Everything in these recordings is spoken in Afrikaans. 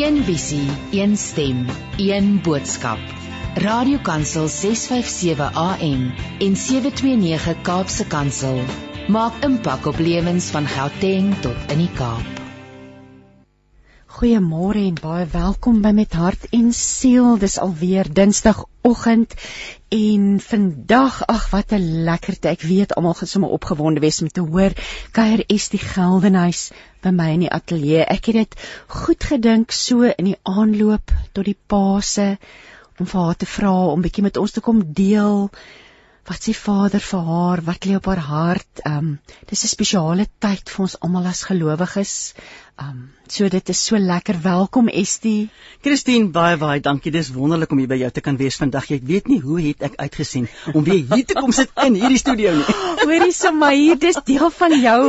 Een visie, een stem, een boodskap. Radiokansel 657 AM en 729 Kaapse Kansel maak impak op lewens van Gauteng tot in die Kaap. Goeiemôre en baie welkom by Met Hart en Siel. Dis alweer Dinsdagoggend en vandag, ag wat 'n lekkerte. Ek weet almal gaan sommer opgewonde wees om te hoor kuier is die Geldenhuis by my in die ateljee. Ek het dit goed gedink so in die aanloop tot die Paase om vir haar te vra om bietjie met ons te kom deel wat sê Vader vir haar, wat lê op haar hart. Ehm um, dis 'n spesiale tyd vir ons almal as gelowiges. Um, so dit is so lekker. Welkom Estie. Christine, baie baie dankie. Dis wonderlik om hier by jou te kan wees vandag. Ek weet nie hoe het ek uitgesien om weer hier te kom sit in hierdie studio nie. Hoorie sommer hier, dis deel van jou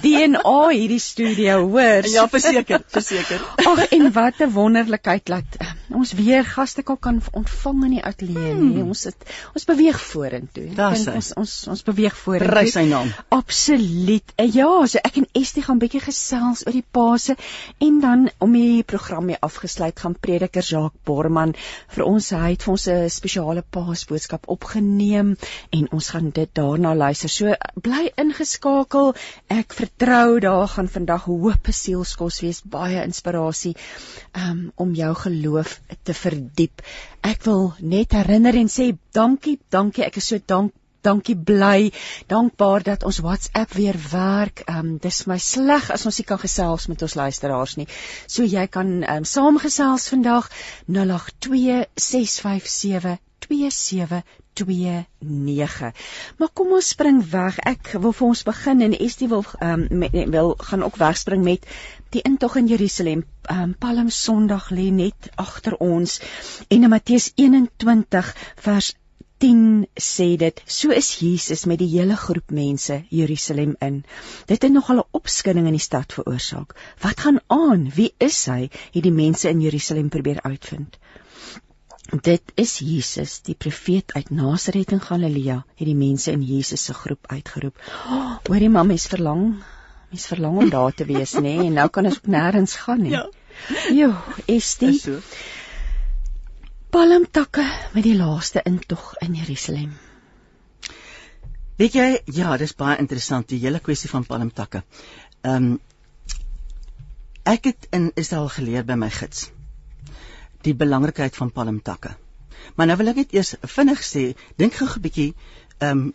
DNA hierdie studio, hoor. Ja, verseker, verseker. Ag en wat 'n wonderlikheid laat uh, ons weer gaste kan ontvang in die ateljee, hmm. nee. Ons het ons beweeg vorentoe. Ons ons ons beweeg vorentoe. Prys sy naam. Absoluut. Ja, so ek en Estie gaan bietjie gesels oor die Paase en dan om die program mee afgesluit gaan prediker Jacques Borman vir ons hy het vir ons 'n spesiale Paasboodskap opgeneem en ons gaan dit daarna luister. So bly ingeskakel. Ek vertrou daar gaan vandag hoop sielskos wees, baie inspirasie um, om jou geloof te verdiep. Ek wil net herinner en sê dankie, dankie. Ek is so dankbaar dankie bly, dankbaar dat ons WhatsApp weer werk. Ehm um, dis my sleg as ons nie kan gesels met ons luisteraars nie. So jy kan ehm um, saamgesels vandag 0826572729. Maar kom ons spring weg. Ek wil vir ons begin en Estie wil ehm um, wil gaan ook wegspring met die intog in Jerusalem. Ehm um, Palm Sondag lê net agter ons en in Matteus 21 vers 10 sê dit so is Jesus met die hele groep mense Jerusalem in. Dit het nogal 'n opskudding in die stad veroorsaak. Wat gaan aan? Wie is hy? Het die mense in Jerusalem probeer uitvind. Dit is Jesus, die profeet uit Nasaret in Galilea, het die mense in Jesus se groep uitgeroep. Hoor jy mamma, mens verlang, mens verlang om daar te wees, nê? Nee? En nou kan ons nêrens gaan nie. Ja. Jo, is dit? So palmtakke met die laaste intog in Jerusalem. Weet jy, ja, dis baie interessant die hele kwessie van palmtakke. Ehm um, ek het in Israel geleer by my gids die belangrikheid van palmtakke. Maar nou wil ek net eers vinnig sê, dink gou 'n bietjie ehm um,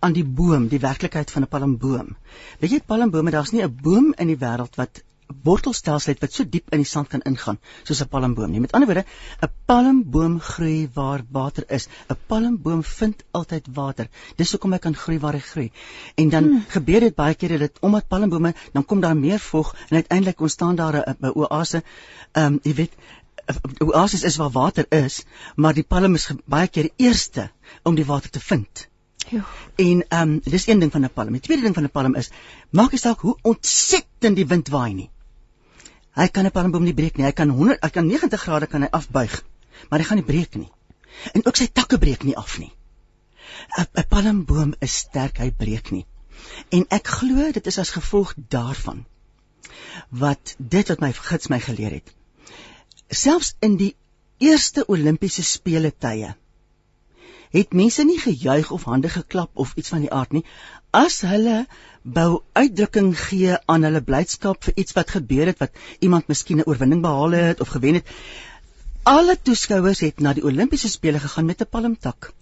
aan die boom, die werklikheid van 'n palmboom. Weet jy, palmbome, daar's nie 'n boom in die wêreld wat wortelstelsel het wat so diep in die sand kan ingaan soos 'n palmboom nie. Met ander woorde, 'n palmboom groei waar water is. 'n Palmboom vind altyd water. Dis hoekom hy kan groei waar hy groei. En dan hmm. gebeur dit baie keer dat omdat palmbome dan kom daar meer vog en uiteindelik ontstaan daar 'n oase. Ehm um, jy weet oasis is waar water is, maar die palm is baie keer die eerste om die water te vind. Ja. En ehm um, dis een ding van 'n palm. Die tweede ding van 'n palm is maak nie saak hoe ontsettend die wind waai nie. Hy kan 'n palmboom nie breek nie. Hy kan 100, hy kan 90 grade kan hy afbuig, maar hy gaan nie breek nie. En ook sy takke breek nie af nie. 'n Palmboom is sterk, hy breek nie. En ek glo dit is as gevolg daarvan wat dit wat my gids my geleer het. Selfs in die eerste Olimpiese spele tye het mense nie gejuig of hande geklap of iets van die aard nie as hulle bou uitdrukking gee aan hulle blydskap vir iets wat gebeur het wat iemand miskien 'n oorwinning behaal het of gewen het. Alle toeskouers het na die Olimpiese spele gegaan met 'n palmtak.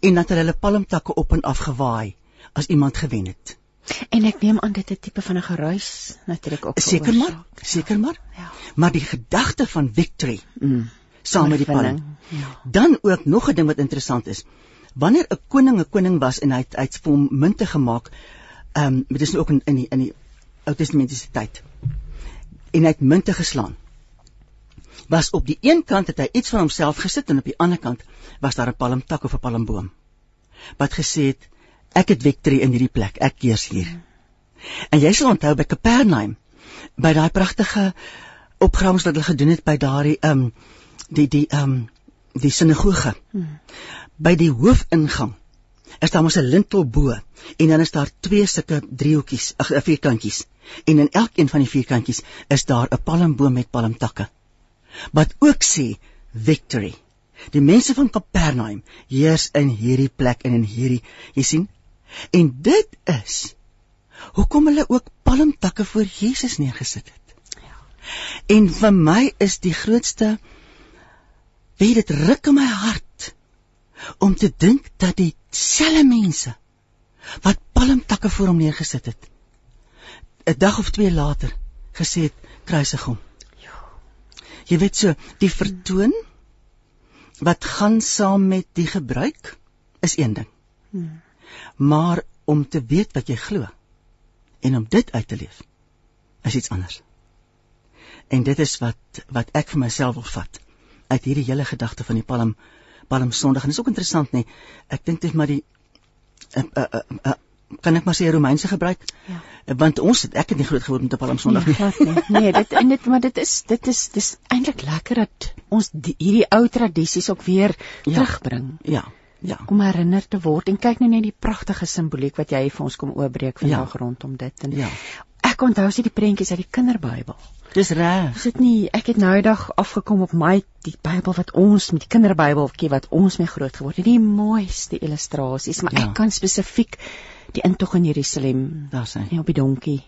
En dat hulle hulle palmtakke op en af gewaai as iemand gewen het. En ek neem aan dit 'n tipe van 'n geruis natuurlik ook. Seker maar, seker maar. Ja. Maar die gedagte van victory mm. saam met die palm. Ja. Dan ook nog 'n ding wat interessant is. Wanneer 'n koning 'n koning was en hy het uit hom munte gemaak, ehm um, dit is nou ook in in die in die Ou Testamentiese tyd. En hy het munte geslaan. Was op die een kant het hy iets van homself gesit en op die ander kant was daar 'n palmtak of 'n palmboom wat gesê het ek het victory in hierdie plek, ek heers hier. En jy sal onthou by Capernaum by daai pragtige opgrawings wat hulle gedoen het by daardie ehm um, die die ehm um, die sinagoge. Hmm. By die hoofingang is daar mos 'n lintel bo en dan is daar twee sulke driehoekies, ag eh, vierkantjies. En in elkeen van die vierkantjies is daar 'n palmboom met palmtakke. Wat ook sê victory. Die mense van Kapernaum heers in hierdie plek en in hierdie, jy sien? En dit is hoekom hulle ook palmtakke voor Jesus neergesit het. Ja. En vir my is die grootste weet dit ruk in my hart om te dink dat die selfe mense wat palmtakke voor hom neergesit het 'n dag of twee later gesê het kruisig hom. Ja. Jy weet so, die vertoon wat gaan saam met die gebruik is een ding. Hmm. Maar om te weet wat jy glo en om dit uit te leef is iets anders. En dit is wat wat ek vir myself wil vat uit hierdie hele gedagte van die Palm Palm Sondag en dit is ook interessant nê. Ek dink dit maar die uh, uh, uh, uh, kan ek maar sê Romeinse gebruik. Ja. Want ons het ek het nie groot geword met 'n Palm Sondag nee, nie. Nee, nee, dit en dit maar dit is dit is dis eintlik lekker dat ons die, hierdie ou tradisies ook weer ja. terugbring. Ja. Ja. Om herinner te word en kyk nou net die pragtige simboliek wat jy vir ons kom oopbreek vandag ja. rondom dit en ja. Ek onthou sy die prentjies uit die kinderbybel. Dis reg. Is dit nie ek het nou eendag afgekom op my die Bybel wat ons met die kinderbybeltjie wat ons mee groot geword het. Die mooiste illustrasies, maar ja. ek kan spesifiek die intog in Jerusalem daar sien. Nee, op die donkie.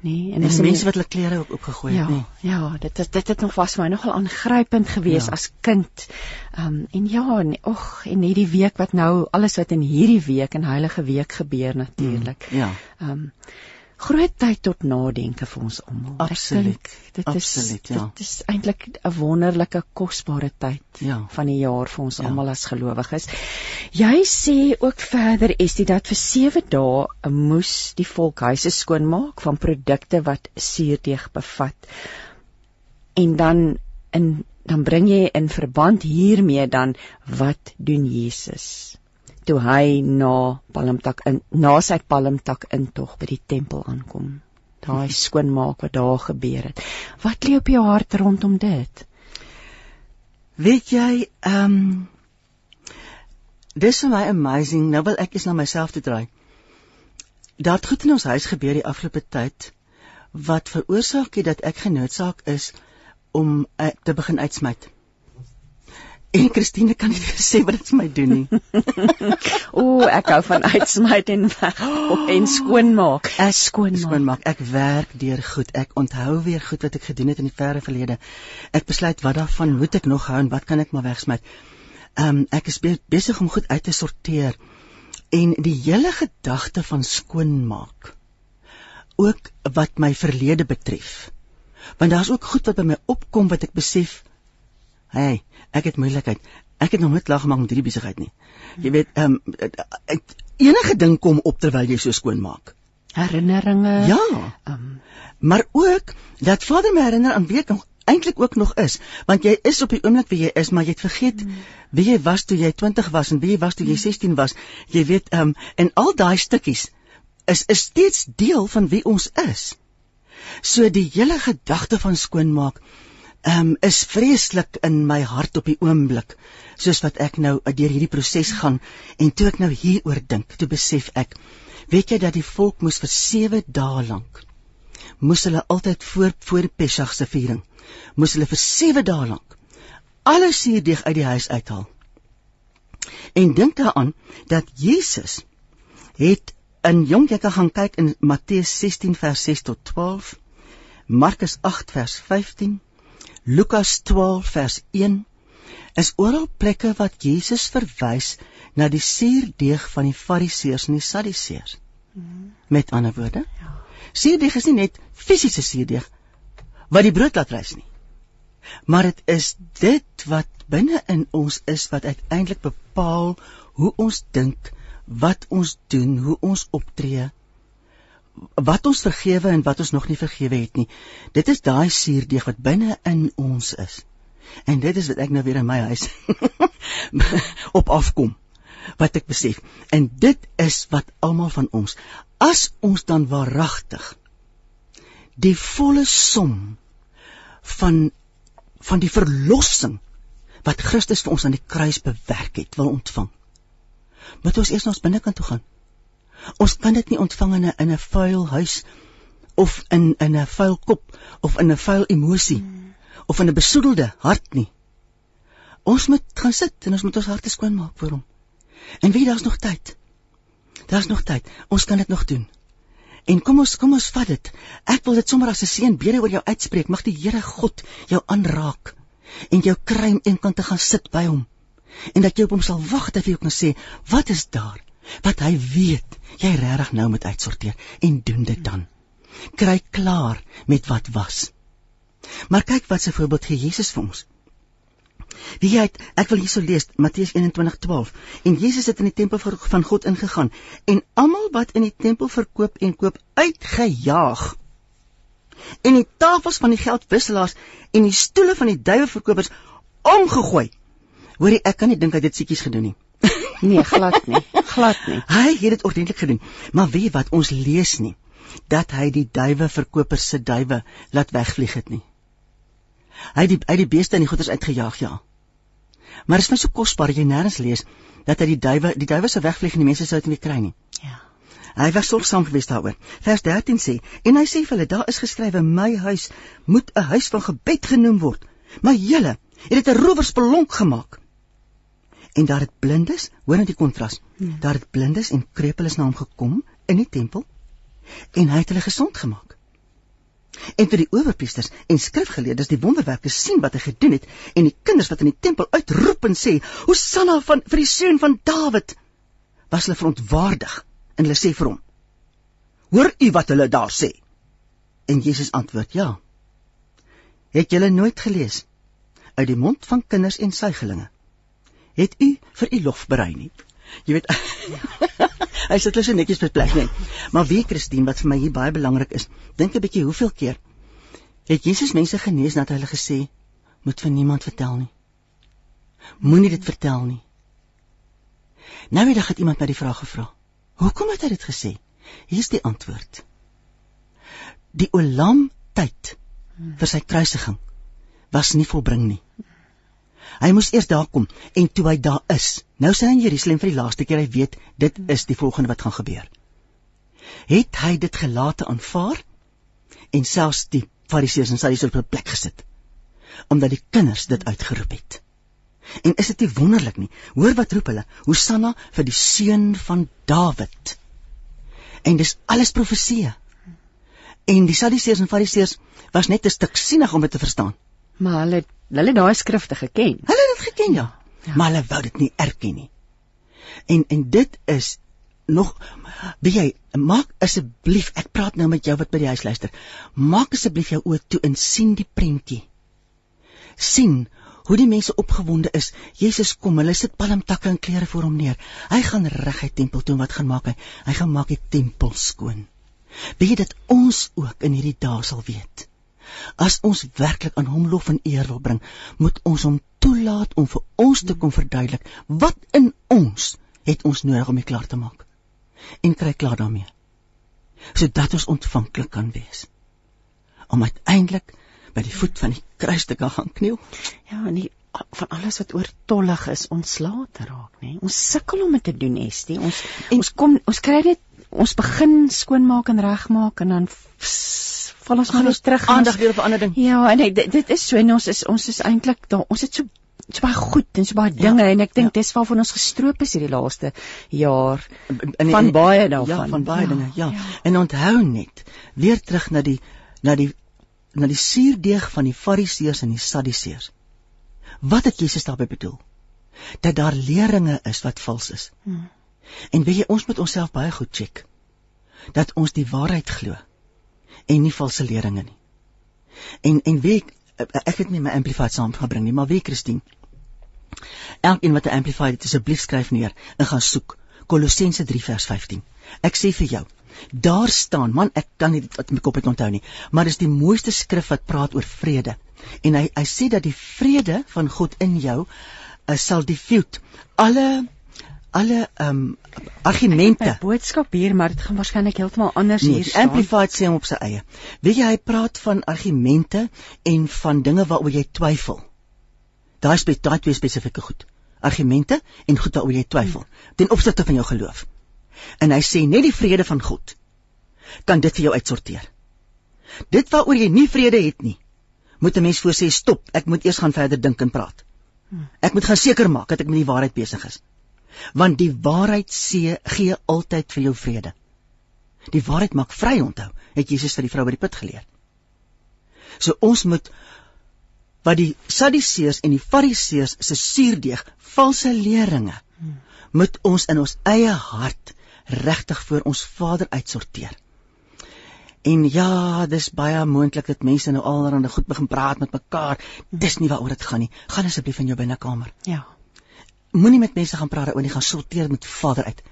Nee, en dis mense wat hulle klere op opgegooi ja, het, nee. Ja, dit is dit het nog vas my nogal aangrypend gewees ja. as kind. Ehm um, en ja, nee, och, en hierdie week wat nou alles wat in hierdie week en Heilige Week gebeur natuurlik. Mm, ja. Ehm um, groot tyd tot nadenke vir ons almal. Absoluut. Dit Absoluut, is ja. dit is eintlik 'n wonderlike kosbare tyd ja. van die jaar vir ons ja. almal as gelowiges. Jy sê ook verder is dit dat vir 7 dae moes die volk huise skoonmaak van produkte wat suurdeeg bevat. En dan in dan bring jy in verband hiermee dan wat doen Jesus? Toe hy na palmtak in na sy palmtak intog by die tempel aankom. Daai skoonmaak wat daar gebeur het. Wat lê op jou hart rondom dit? Weet jy, ehm um, Dis vir my amazing. Nou wil ek eens na myself toe draai. Daar het goed in ons huis gebeur die afgelope tyd wat veroorsaak het dat ek genoodsaak is om uh, te begin uitsmyt. En Christine kan nie sê wat dit vir my doen nie. Ooh, ek hou van uitsmyt en weg en skoonmaak. Ek skoonmaak. skoonmaak. Ek werk deur goed. Ek onthou weer goed wat ek gedoen het in die verre verlede. Ek besluit wat daarvan moet ek nog hou en wat kan ek maar wegsmyt. Ehm um, ek is be besig om goed uit te sorteer. En die hele gedagte van skoonmaak ook wat my verlede betref. Want daar's ook goed wat by my opkom wat ek besef Hey, ek het moeilikheid. Ek het nog nooit lag gemaak met hierdie besigheid nie. Jy weet, ehm um, enige ding kom op terwyl jy so skoon maak. Herinneringe. Ja. Um, maar ook dat Vader my herinner aan wie ek nog eintlik ook nog is, want jy is op die oomblik wie jy is, maar jy het vergeet mm. wie jy was toe jy 20 was en wie jy was toe jy 16 was. Jy weet, ehm um, en al daai stukkies is is steeds deel van wie ons is. So die hele gedagte van skoonmaak um, is vreeslik in my hart op die oomblik soos wat ek nou deur hierdie proses gaan. En toe ek nou hieroor dink toe besef ek weet jy dat die volk moes vir 7 dae lank moes hulle altyd voor voor Pesach se viering moes hulle vir 7 dae lank alles suurdeeg uit die huis uithaal. En dink daaraan dat Jesus het in jong jy kan gaan kyk in Matteus 16 vers 6 tot 12 Markus 8 vers 15 Lukas 12 vers 1 is oral plekke wat Jesus verwys na die suurdeeg van die Fariseërs en die Sadduseërs. Mm. Met ander woorde, ja. Suurdeeg is nie net fisiese suurdeeg wat die brood laat rys nie. Maar dit is dit wat binne in ons is wat uiteindelik bepaal hoe ons dink, wat ons doen, hoe ons optree wat ons vergewe en wat ons nog nie vergewe het nie. Dit is daai suurdeeg wat binne in ons is. En dit is wat ek nou weer in my huis op afkom wat ek besef. En dit is wat almal van ons as ons dan waaragtig die volle som van van die verlossing wat Christus vir ons aan die kruis bewerk het wil ontvang. moet ons eers na ons binnekant toe gaan. Ons kan dit nie ontvang in 'n in 'n vuil huis of in in 'n vuil kop of in 'n vuil emosie mm. of in 'n besoedelde hart nie. Ons moet gaan sit en ons moet ons harte skoon maak vir hom. En weet daar's nog tyd. Daar's nog tyd. Ons kan dit nog doen. En kom ons kom ons vat dit. Ek wil dit sommer as 'n seën bede oor jou uitspreek. Mag die Here God jou aanraak en jou kry om eenkant te gaan sit by hom. En dat jy op hom sal wag dat hy jou kan sê, "Wat is daar?" Wat hy weet, jy regtig nou moet uitsorteer en doen dit dan. Kry klaar met wat was. Maar kyk wat se voorbeeld gee Jesus vir ons. Wie jy het, ek wil hierso lees Matteus 21:12 en Jesus het in die tempel van God ingegaan en almal wat in die tempel verkoop en koop uitgejaag en die tafels van die geldwisselaars en die stoele van die duiweverkopers omgegooi. Hoorie, ek kan nie dink hy het dit siekies gedoen nie. Nee, glad nie, glad nie. Hy het dit ordentlik gedoen. Maar weet wat ons lees nie dat hy die duiweverkopers se duwe laat wegvlieg het nie. Hy het die uit die beeste en die goeders uitgejaag, ja. Maar dit is my so kosbaar jy nêrens lees dat hy die duwe die duwe sou wegvlieg en die mense sou dit nie kry nie. Ja. Hy was sorgsaam gewees daaroor. Vers 13 sê: "En hy sê vir hulle: Daar is geskrywe: My huis moet 'n huis van gebed genoem word. Maar julle het dit 'n rowersspelonk gemaak." En daar het blindes, hoor net die kontras. Ja. Daar het blindes en krepeles na hom gekom in die tempel en hy het hulle gesond gemaak. En toe die owerpriesters en skrifgeleerdes die wonderwerke sien wat hy gedoen het en die kinders wat in die tempel uitroep en sê: "Hosanna van vir die seun van Dawid!" was hulle verontwaardig en hulle sê vir hom: "Hoor u wat hulle daar sê?" En Jesus antwoord: "Ja. Het julle nooit gelees uit die mond van kinders en suigelinge? Het u vir u lof berei nie?" Jy weet Hy sit net netjies by plek net. Maar wie Christine wat vir my hier baie belangrik is, dink 'n bietjie hoeveel keer het Jesus mense genees nadat hy hulle gesê moet vir niemand vertel nie. Moenie dit vertel nie. Nou het ek iemand my die vraag gevra. Hoekom het hy dit gesê? Hier is die antwoord. Die olam tyd vir sy kruisiging was nie volbring nie. Hy moes eers daar kom en toe hy daar is. Nou sien hy in Jerusalem vir die laaste keer hy weet dit is die volgende wat gaan gebeur. Het hy dit gelate aanvaar en selfs die Fariseërs en Sadduseërs op 'n plek gesit omdat die kinders dit uitgeroep het. En is dit nie wonderlik nie? Hoor wat roep hulle? Hosanna vir die seun van Dawid. En dis alles profeseë. En die Sadduseërs en Fariseërs was net 'n stuk sienig om dit te verstaan. Maar hulle hulle daai skrifte geken. Hulle het dit geken ja. ja. Maar hulle wou dit nie erken nie. En en dit is nog wie jy maak asseblief ek praat nou met jou wat by die huis luister. Maak asseblief jou oë toe en sien die prentjie. sien hoe die mense opgewonde is. Jesus kom, hulle sit palmtakke en klere voor hom neer. Hy gaan reguit tempel toe wat gaan maak hy? Hy gaan maak die tempel skoon. Weet jy dat ons ook in hierdie dae sal weet? As ons werklik aan hom lof en eer wil bring, moet ons hom toelaat om vir ons te kom verduidelik wat in ons het ons nodig om dit klaar te maak. En kry klaar daarmee. Sodat ons ontvanklik kan wees. Om uiteindelik by die voet van die kruis te gaan kniel. Ja, en die van alles wat oortollig is ontslae te raak, nê. Ons sukkel om dit te doen, Estie. Ons en, ons kom ons kry dit ons begin skoonmaak en regmaak en dan val ons maar net terug aandag weer op 'n ander ding. Ja, en ek, dit, dit is so en ons is ons is eintlik daar. Ons het so so baie goed en so baie dinge ja, en ek dink ja. dis waarvan ons gestroop is hierdie laaste jaar in, van baie daarvan. Ja, van baie ja, dinge. Ja. ja. En onthou net weer terug na die na die na die suurdeeg van die Fariseërs en die Sadduseërs. Wat het Jesus daarmee bedoel? Dat daar leringe is wat vals is. Hmm. En weet jy, ons moet onsself baie goed check. Dat ons die waarheid glo en nie valse leringe nie. En en weet ek het nie my amplified saamgebring nie, maar weet Christine. Elkeen wat 'n amplified het, asseblief skryf neer en gaan soek Kolossense 3 vers 15. Ek sê vir jou, Daar staan, man, ek kan nie dit my kop het onthou nie, maar dis die mooiste skrif wat praat oor vrede. En hy hy sê dat die vrede van God in jou uh, sal diffute alle alle ehm um, argumente. 'n boodskap hier, maar dit gaan waarskynlik heeltemal anders nee, hier staan. Amplified sê hom op sy eie. Weet jy hy praat van argumente en van dinge waaroor jy twyfel. Daai spesifiek daai twee spesifieke goed. argumente en goed waaroor jy twyfel ten opsigte van jou geloof. En hy sê net die vrede van God kan dit vir jou uitsorteer. Dit waaroor jy nie vrede het nie, moet 'n mens voor sê stop, ek moet eers gaan verder dink en praat. Ek moet gaan seker maak dat ek met die waarheid besig is. Want die waarheid sê gee altyd vir jou vrede. Die waarheid maak vry onthou, het Jesus vir die vrou by die put geleer. So ons moet wat die Sadduseërs en die Fariseërs se suurdeeg, valse leringe, moet ons in ons eie hart regtig voor ons Vader uitsorteer. En ja, dis baie moontlik dat mense nou alreeds goed begin praat met mekaar. Dis nie waaroor dit gaan nie. Gaan asseblief in jou binnekamer. Ja. Moenie met mense gaan praat daaroor nie, gaan sorteer met Vader uit.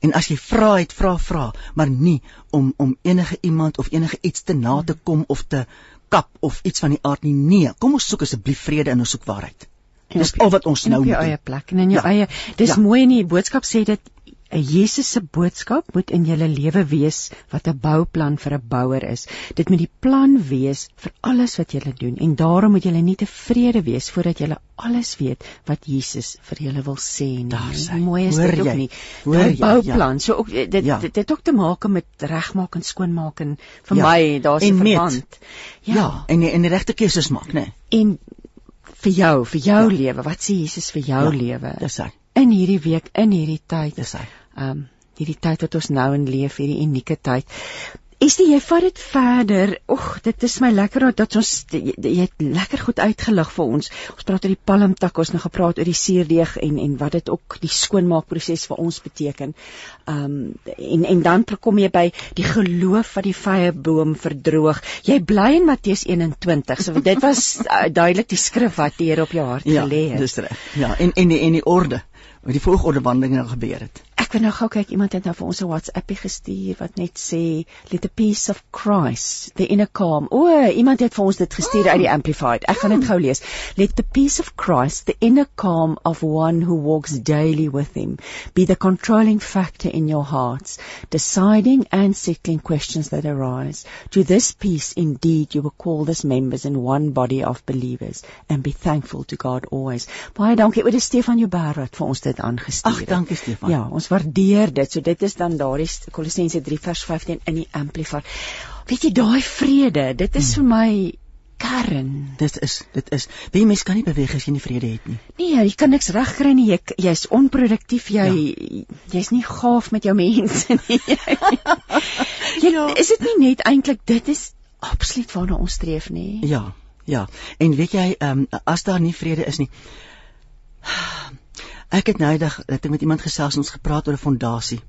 En as jy vra het, vra vra, maar nie om om enige iemand of enige iets te na te kom of te kap of iets van die aard nie. Nee, kom ons soek asseblief vrede en ons soek waarheid. Dis al wat ons nou moet doen. op jou eie plek en in jou Ja. eie dis Ja. mooi in die boodskap sê dit 'n Jesus se boodskap moet in julle lewe wees wat 'n bouplan vir 'n bouer is. Dit moet die plan wees vir alles wat julle doen en daarom moet julle nie tevrede wees voordat julle alles weet wat Jesus vir julle wil sê nie. Daar sê mooi is Hoor dit ook jy? nie? Hoor jy? bouplan, so ook dit Ja. dit het ook te maak met regmaak en skoonmaak en vir Ja. my daar's 'n verband. Ja, ja en en die regte keuses maak, né? Nee. En vir jou, vir jou Ja. lewe, wat sê Jesus vir jou Ja, lewe? Dis hy. In hierdie week, in hierdie tyd, Dis hy. ehm um, hierdie tyd wat ons nou in leef, hierdie unieke tyd. Is dit jy vat dit verder? Oeg, dit is my lekker dat ons jy, jy het lekker goed uitgelig vir ons. Ons praat oor die palmtak, ons het nou gepraat oor die suurdeeg en en wat dit ook die skoonmaakproses vir ons beteken. Ehm um, en en dan kom jy by die geloof wat die vyeboom verdroog. Jy bly in Matteus 21. So dit was uh, duidelik die skrif wat die Here op jou hart Ja, gelê het. dis reg. Ja, en en die en die orde, met die volgorde wandeling nou gebeur het. Ek wil nou gou kyk iemand het nou vir ons 'n WhatsAppie gestuur wat net sê let the peace of Christ the inner calm. O, iemand het vir ons dit gestuur Oh. uit die amplified. Ek gaan dit gou lees. Let the peace of Christ the inner calm of one who walks daily with him be the controlling factor in your hearts, deciding and settling questions that arise. To this peace indeed you were called as members in one body of believers and be thankful to God always. Baie dankie oor die Stefan Joubert wat vir ons dit aangestuur Ag, het. dankie Stefan. Ja, ons waardeer dit. So dit is dan daardie Kolossense 3 vers 15 in die Amplifier. Weet jy daai vrede, dit is vir my kern. Dit is dit is. Wie mens kan nie beweeg as jy nie vrede het nie. Nee, jy kan niks regkry nie. Jy jy's onproduktief. Jy jy's nie gaaf met jou mense nie. jy, Ja. Is dit nie net eintlik dit is absoluut waarna ons streef nie? Ja, ja. En weet jy, ehm um, as daar nie vrede is nie. Ek het nou eendag dat ek met iemand gesels en ons gepraat oor 'n fondasie.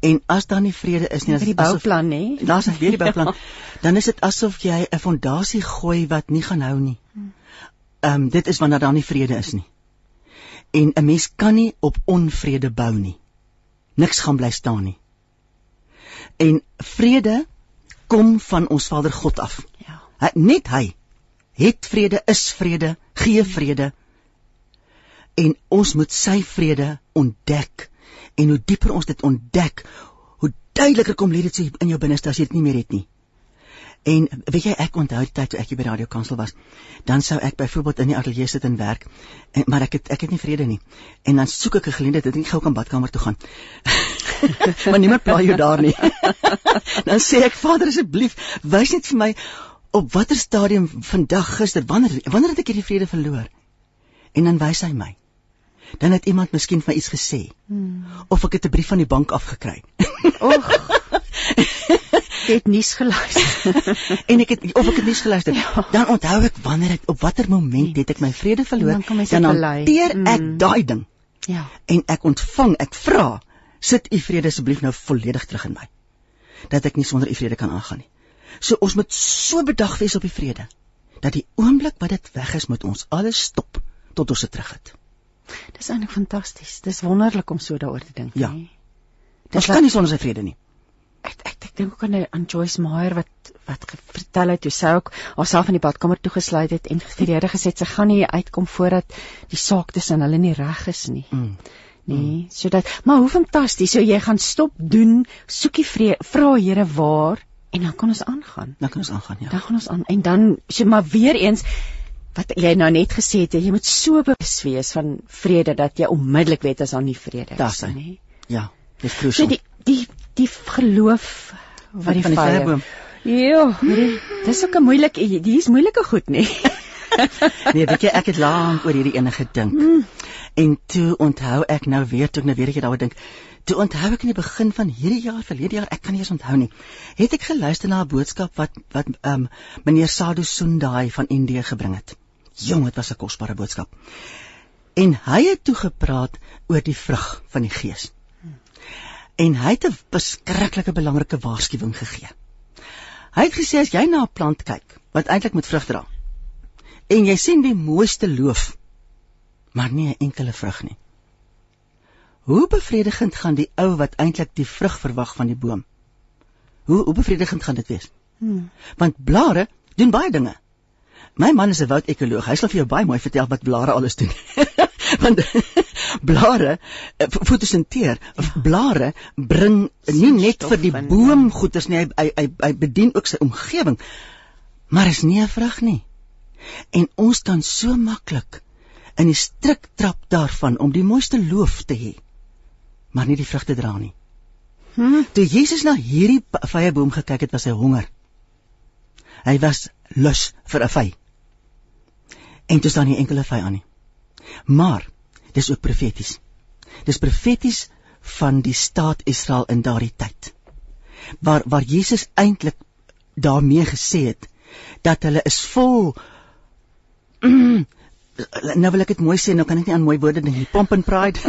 En as daar nie vrede is nie, Vir die dan is bouplan nê? daar's 'n weer die bouplan. Dan is dit asof jy 'n fondasie gooi wat nie gaan hou nie. Ehm um, dit is wanneer daar nie vrede is nie. En 'n mens kan nie op onvrede bou nie. Niks gaan bly staan nie. En vrede kom van ons Vader God af. Ja. Hy, net hy het vrede, is vrede, gee vrede. En ons moet sy vrede ontdek. En hoe dieper ons dit ontdek, hoe duideliker kom lê dit so in jou binneste as jy dit nie meer het nie. En weet jy ek onthou die tyd toe ek by Radio Kansel was, dan sou ek byvoorbeeld in die ateljee sit en werk, en, maar ek het ek het nie vrede nie. En dan soek ek 'n geleentheid dat ek gou kan badkamer toe gaan. maar niemand pla jou daar nie. dan sê ek Vader asseblief, wys net vir my op watter stadium vandag gister wanneer wanneer het ek hierdie vrede verloor? En dan wys hy my. Dan het iemand miskien vir my iets gesê. Hmm. Of ek het 'n brief van die bank afgekry. Oeg. Jy het nuus geluister. en ek het of ek het nie geluister Ja. dan onthou ek wanneer ek op watter moment het ek my vrede verloor dan dan hanteer ek Mm. daai ding ja. en ek ontvang ek vra sit u vrede asseblief nou volledig terug in my dat ek nie sonder u vrede kan aangaan nie so ons moet so bedag wees op die vrede dat die oomblik wat dit weg is moet ons alles stop tot ons dit terug het Dis eintlik fantasties. Dis wonderlik om so daaroor te dink, Ja. ons wat- kan nie sonder sy vrede nie ek ek, ek dink ook aan aan Joyce Meyer wat wat vertel het hoe sy ook haarself in die badkamer toegesluit het en vir die Here gesê sy gaan nie uitkom voordat die saak tussen hulle nie reg is nie. mm. Nee, sodat maar hoe fantasties. So jy gaan stop doen, soek die vra Here waar en dan kan ons aangaan. dan kan ons aangaan ja Dan gaan ons aan en dan so maar weer eens wat jy nou net gesê het, jy moet so bewus wees van vrede dat jy onmiddellik weet as daar nie vrede is nie. Ja, dis krusial. So die die die geloof wat die van die vyeboom. Ja, dis ook 'n moeilike hier's moeilike goed nie. nee, weet jy ek het lank oor hierdie ene gedink. Mm. En toe onthou ek nou weer toe ek nou weer ek daaroor dink. Toe onthou ek in die begin van hierdie jaar, verlede jaar, ek kan nie eens onthou nie. Het ek geluister na 'n boodskap wat wat ehm um, meneer Sadhu Sundai van Indië gebring het. Jong, dit was 'n kosbare boodskap. En hy het toe gepraat oor die vrug van die gees. En hy het 'n beskrikkelike belangrike waarskuwing gegee. Hy het gesê as jy na 'n plant kyk wat eintlik met vrug dra en jy sien die mooiste loof maar nie 'n enkele vrug nie. Hoe bevredigend gaan die ou wat eintlik die vrug verwag van die boom? Hoe hoe bevredigend gaan dit wees? Hmm. Want blare doen baie dinge. My man is 'n woudekoloog. Hy sal vir jou baie mooi vertel wat blare alles doen. Want blare eh, fotosinteer, ja. blare bring nie net vir die boom goeders nie, hy hy hy bedien ook sy omgewing. Maar is nie 'n vrug nie. En ons kan so maklik in die strik trap daarvan om die mooiste loof te hê, maar nie die vrugte dra nie. Hmm. Toe Jesus na hierdie vrye boom gekyk het, was hy honger. Hy was lus vir 'n vy. En toe staan nie enkele vy aan nie. Maar dis ook profeties. Dis profeties van die staat Israel in daardie tyd. Waar waar Jesus eintlik daarmee gesê het dat hulle is vol nou wil ek dit mooi sê, nou kan ek nie aan mooi woorde dink nie. Pomp and pride.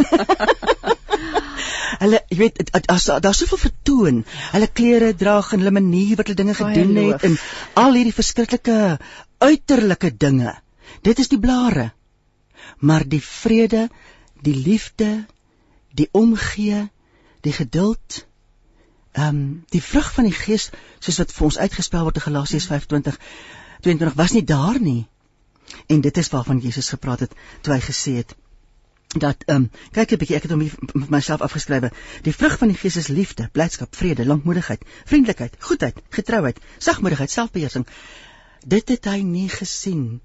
hulle jy weet as daar soveel vertoon, hulle klere dra en hulle manier wat hulle dinge gedoen het en al hierdie verskriklike uiterlike dinge. Dit is die blare. Maar die vrede, die liefde, die omgee, die geduld, ehm um, die vrug van die gees soos wat vir ons uitgespel word in Galasiërs 5:20 22 was nie daar nie. En dit is waarvan Jesus gepraat het toe hy gesê het dat ehm um, kyk 'n bietjie ek het hom vir myself afgeskrywe. Die vrug van die Gees is liefde, blydskap, vrede, lankmoedigheid, vriendelikheid, goedheid, getrouheid, sagmoedigheid, selfbeheersing. Dit het hy nie gesien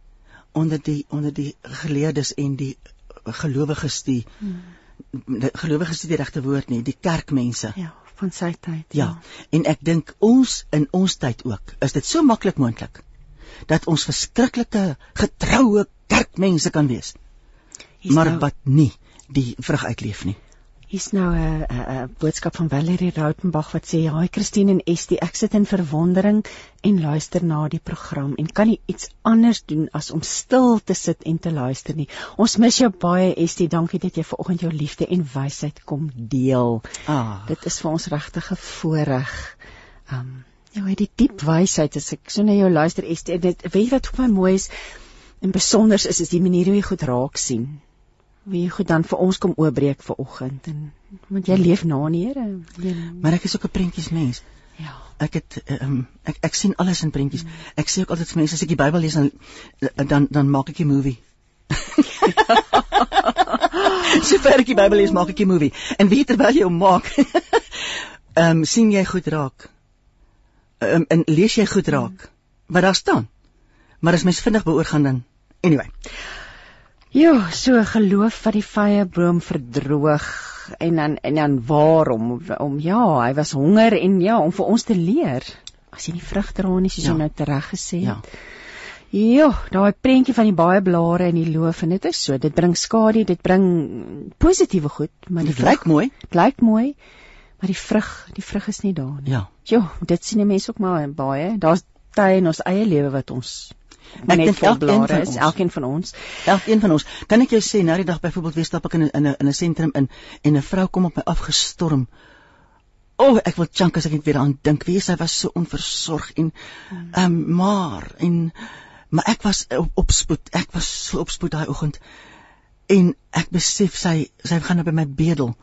onder die onder die geleerdes en die gelowiges die hmm. gelowiges die regte woord nie, die kerkmense. Ja, van sy tyd. Ja. ja. En ek dink ons in ons tyd ook, is dit so maklik moontlik dat ons verskriklike getroue kerkmense kan wees. Hier's maar nou, wat nie die vrug uitleef nie. Hier's nou 'n boodskap van Valerie Rautenbach wat sê: "Haai Christine en Estie, ek sit in verwondering en luister na die program en kan nie iets anders doen as om stil te sit en te luister nie. Ons mis jou baie Estie. Dankie dat jy vanoggend jou liefde en wysheid kom deel. Ah. Dit is vir ons regtig 'n voorreg." Um Ja, hy die diep wysheid as ek so na jou luister Esther, dit weet wat vir my mooi is en besonder is is die manier hoe jy goed raak sien. Wie jy goed dan vir ons kom oopbreek vir oggend en want jy leef na die Here. Maar ek is ook 'n prentjies mens. Ja. Ek het um, ek ek sien alles in prentjies. Mm. Ek sê ook altyd vir mense as ek die Bybel lees dan dan dan maak ek 'n movie. so ver ek die Bybel lees maak ek 'n movie. En weet terwyl jy hom maak, ehm um, sien jy goed raak um, en lees jy goed raak wat daar staan. Maar as mens vinnig beoor gaan dan anyway. Ja, so geloof wat die vrye boom verdroog en dan en dan waarom om ja, hy was honger en ja, om vir ons te leer. As jy nie vrug dra nie, soos ja. jy nou tereg gesê het. Ja. Ja, daai prentjie van die baie blare en die loof en dit is so, dit bring skadu, dit bring positiewe goed, maar dit lyk mooi. Dit lyk mooi maar die vrug, die vrug is nie daar nie. Ja. Jo, dit sien die mense ook maar baie. Daar's tye in ons eie lewe wat ons ek dink elkeen van ons, elkeen van ons, elkeen van ons. Kan ek jou sê nou die dag byvoorbeeld weer stap ek in 'n in 'n in 'n sentrum in en 'n vrou kom op my afgestorm. O, oh, ek wil chunk as ek net weer aan dink. Wie sy was so onversorg en hmm. ehm um, maar en maar ek was op, op spoed. Ek was so op spoed daai oggend. En ek besef sy sy gaan nou by my bedel.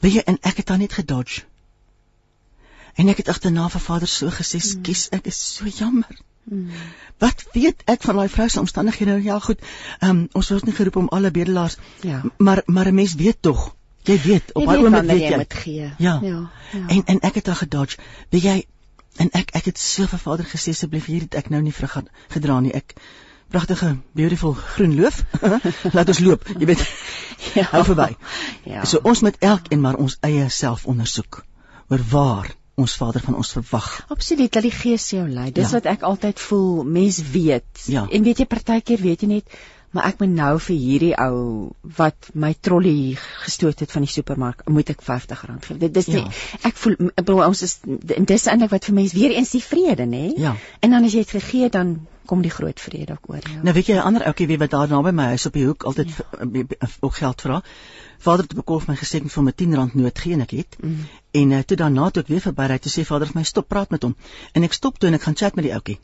Weet jy, en ek het haar net gedodge. En ek het agterna vir vader so gesê, hmm. "Skus, ek is so jammer." Hmm. Wat weet ek van daai vrou se omstandighede? Ja, goed. Ehm um, ons word nie geroep om alle bedelaars. Ja. Maar maar 'n mens weet tog. Jy weet, op daai oomblik weet jy. Moet gee. Ja. ja. Ja. En en ek het haar gedodge. Weet jy, en ek ek het so vir vader gesê asseblief hier het ek nou nie vrug gedra nie. Ek pragtige beautiful groen loof. Laat ons loop, jy weet. Ja. Hou verby. Ja. So ons moet elkeen maar ons eie self ondersoek oor waar ons Vader van ons verwag. Absoluut, dat die Gees jou lei. Dis ja. wat ek altyd voel, mens weet. Ja. En weet jy partykeer weet jy net maar ek moet nou vir hierdie ou wat my trolly gestoot het van die supermark, moet ek R50 gee. Dit dis nie ja. ek voel ek bedoel ons is dis eintlik wat vir mense weer eens die vrede, nê? Ja. En dan as jy dit gegee dan kom die groot vrede ook oor. Ja. Nou weet jy 'n ander ouetjie wie wat daar naby my huis op die hoek altyd ja. ook geld vra. Vader het bekof my gesê ek vir my 10 rand nood gee en ek het. Mm. En uh, toe daarna toe ek weer verby ry, toe sê vader vir my stop praat met hom. En ek stop toe en ek gaan chat met die ouetjie.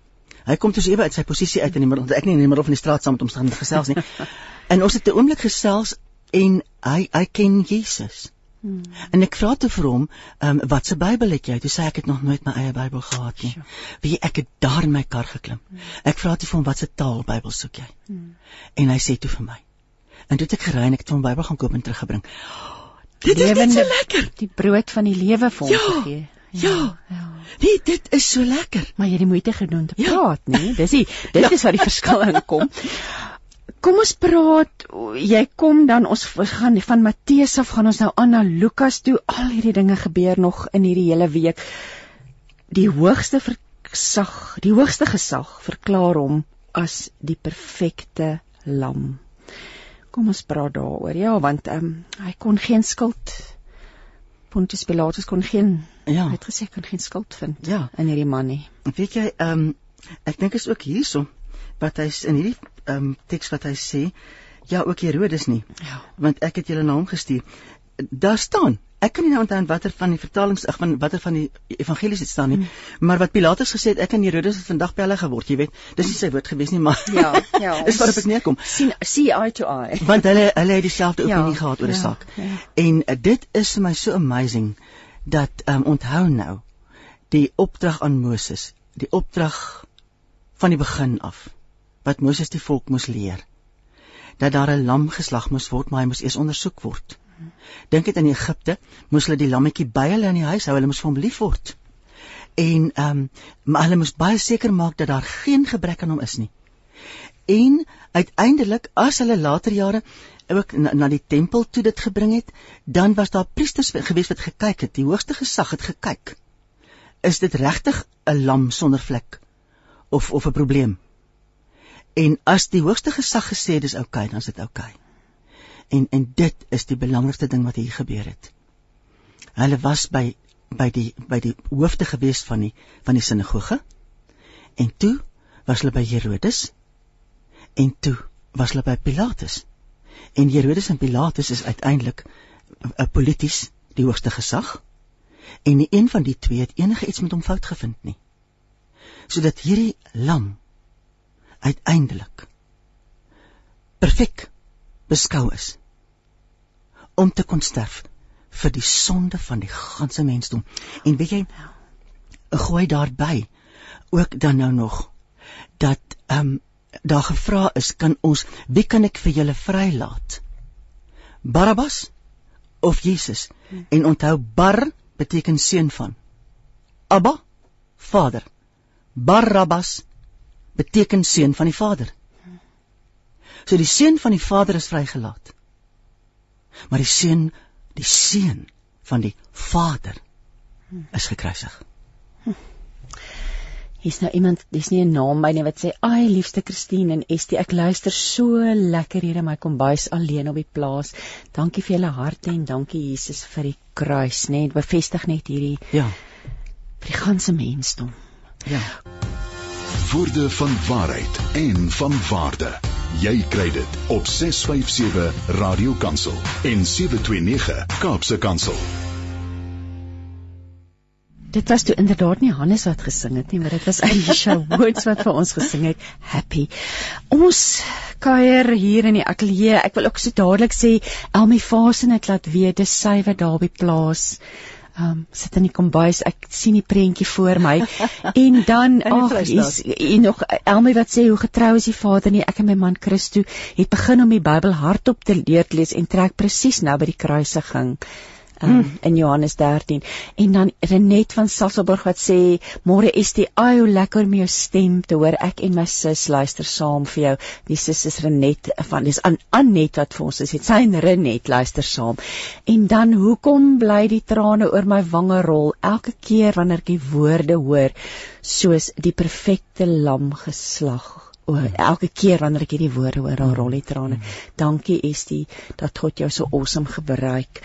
Hy kom dus ewe uit sy posisie uit in die middel, ek nie in die middel van die straat saam met hom staan gesels nie. en ons het 'n oomblik gesels en hy hy ken Jesus. Hmm. En ek vra toe vir hom, um, wat se Bybel het jy? Toe sê ek het nog nooit my eie Bybel gehad nie. Wie ek het daar in my kar geklim. Hmm. Ek vra toe vir hom wat se taal Bybel soek jy? Hmm. En hy sê toe vir my. En toe het ek gery en ek het hom Bybel gaan koop en teruggebring. Dit is net so lekker. Die brood van die lewe vir hom ja. gegee. Ja. ja. Nee, dit is so lekker. Maar jy het die moeite gedoen te ja. praat, nee? Dis die dit ja. is waar die verskil inkom. Kom ons praat. Jy kom dan ons gaan van Matteus af gaan ons nou aan na Lukas toe. Al hierdie dinge gebeur nog in hierdie hele week. Die hoogste gesag, die hoogste gesag verklaar hom as die perfekte lam. Kom ons praat daaroor. Ja, want ehm um, hy kon geen skuld Pontius Pilatus kon geen ja, het gesê kon geen skuld vind ja. in hierdie man nie. Weet jy, ehm um, ek dink is ook hierso wat hy in hierdie ehm um, teks wat hy sê, ja ook Herodes nie. Ja. Want ek het julle na hom gestuur. Daar staan Ek kan nie nou onthou watter van die vertalings ag van watter van die evangelies dit staan nie, hmm. maar wat Pilatus gesê het, ek en Herodes het vandag pelle geword, jy weet. Dis nie sy woord gewees nie, maar Ja, ja. Is waarop ek neerkom. sien see eye to eye. Want hulle hulle het dieselfde ja, opinie gehad oor die ja, saak. Ja. En uh, dit is vir my so amazing dat um, onthou nou die opdrag aan Moses, die opdrag van die begin af wat Moses die volk moes leer dat daar 'n lam geslag moes word, maar hy moes eers ondersoek word. Dink dit in Egipte, moes hulle die lammetjie by hulle in die huis hou, hulle moes vir hom lief word. En ehm um, maar hulle moes baie seker maak dat daar geen gebrek aan hom is nie. En uiteindelik as hulle later jare ook na, na die tempel toe dit gebring het, dan was daar priesters gewees wat gekyk het, die hoogste gesag het gekyk. Is dit regtig 'n lam sonder vlek of of 'n probleem? En as die hoogste gesag gesê dis oukei, okay, dan is dit oukei. Okay en en dit is die belangrikste ding wat hier gebeur het. Hulle was by by die by die hoofde gewees van die van die sinagoge. En toe was hulle by Herodes. En toe was hulle by Pilatus. En Herodes en Pilatus is uiteindelik 'n eh, polities die hoogste gesag. En nie een van die twee het enige iets met hom fout gevind nie. Sodat hierdie lam uiteindelik perfek beskou is om te kon sterf vir die sonde van die ganse mensdom. En weet jy, gooi daarby ook dan nou nog dat ehm um, daar gevra is kan ons wie kan ek vir julle vrylaat? Barabbas of Jesus? Hmm. En onthou Bar beteken seun van. Abba Vader. Barabbas beteken seun van die Vader. So die seun van die Vader is vrygelaat. Maar die seun, die seun van die Vader is gekruisig. Hier's nou iemand, dis nie 'n naam by nie wat sê, "Ag, liefste Christine en Estie, ek luister so lekker hier in my kombuis alleen op die plaas. Dankie vir julle harte en dankie Jesus vir die kruis, né? Nee, bevestig net hierdie Ja. vir die ganse mensdom." Ja. Woorde van waarheid en van waarde. Jy kry dit op 657 Radio Kansel en 729 Kaapse Kansel. Dit was toe inderdaad nie Hannes wat gesing het nie, maar dit was Aisha Woods wat vir ons gesing het. Happy. Ons kuier hier in die ateljee. Ek wil ook so dadelik sê Elmi Fasen het laat weet dis sy wat daar by plaas um, sit in die kombuis, ek sien die prentjie voor my. en dan ag, is en nog Elmy wat sê hoe getrou is die vader nie. Ek en my man Christo het begin om die Bybel hardop te leer lees en trek presies nou by die kruisiging um, hmm. in Johannes 13 en dan Renet van Saselburg wat sê môre is die ai hoe lekker om jou stem te hoor ek en my sis luister saam vir jou die sis is Renet van dis aan Anet wat vir ons sê sy en Renet luister saam en dan hoekom bly die trane oor my wange rol elke keer wanneer ek die woorde hoor soos die perfekte lam geslag O, elke keer wanneer ek hierdie woorde hoor, dan rol die trane. Dankie Estie dat God jou so awesome gebruik.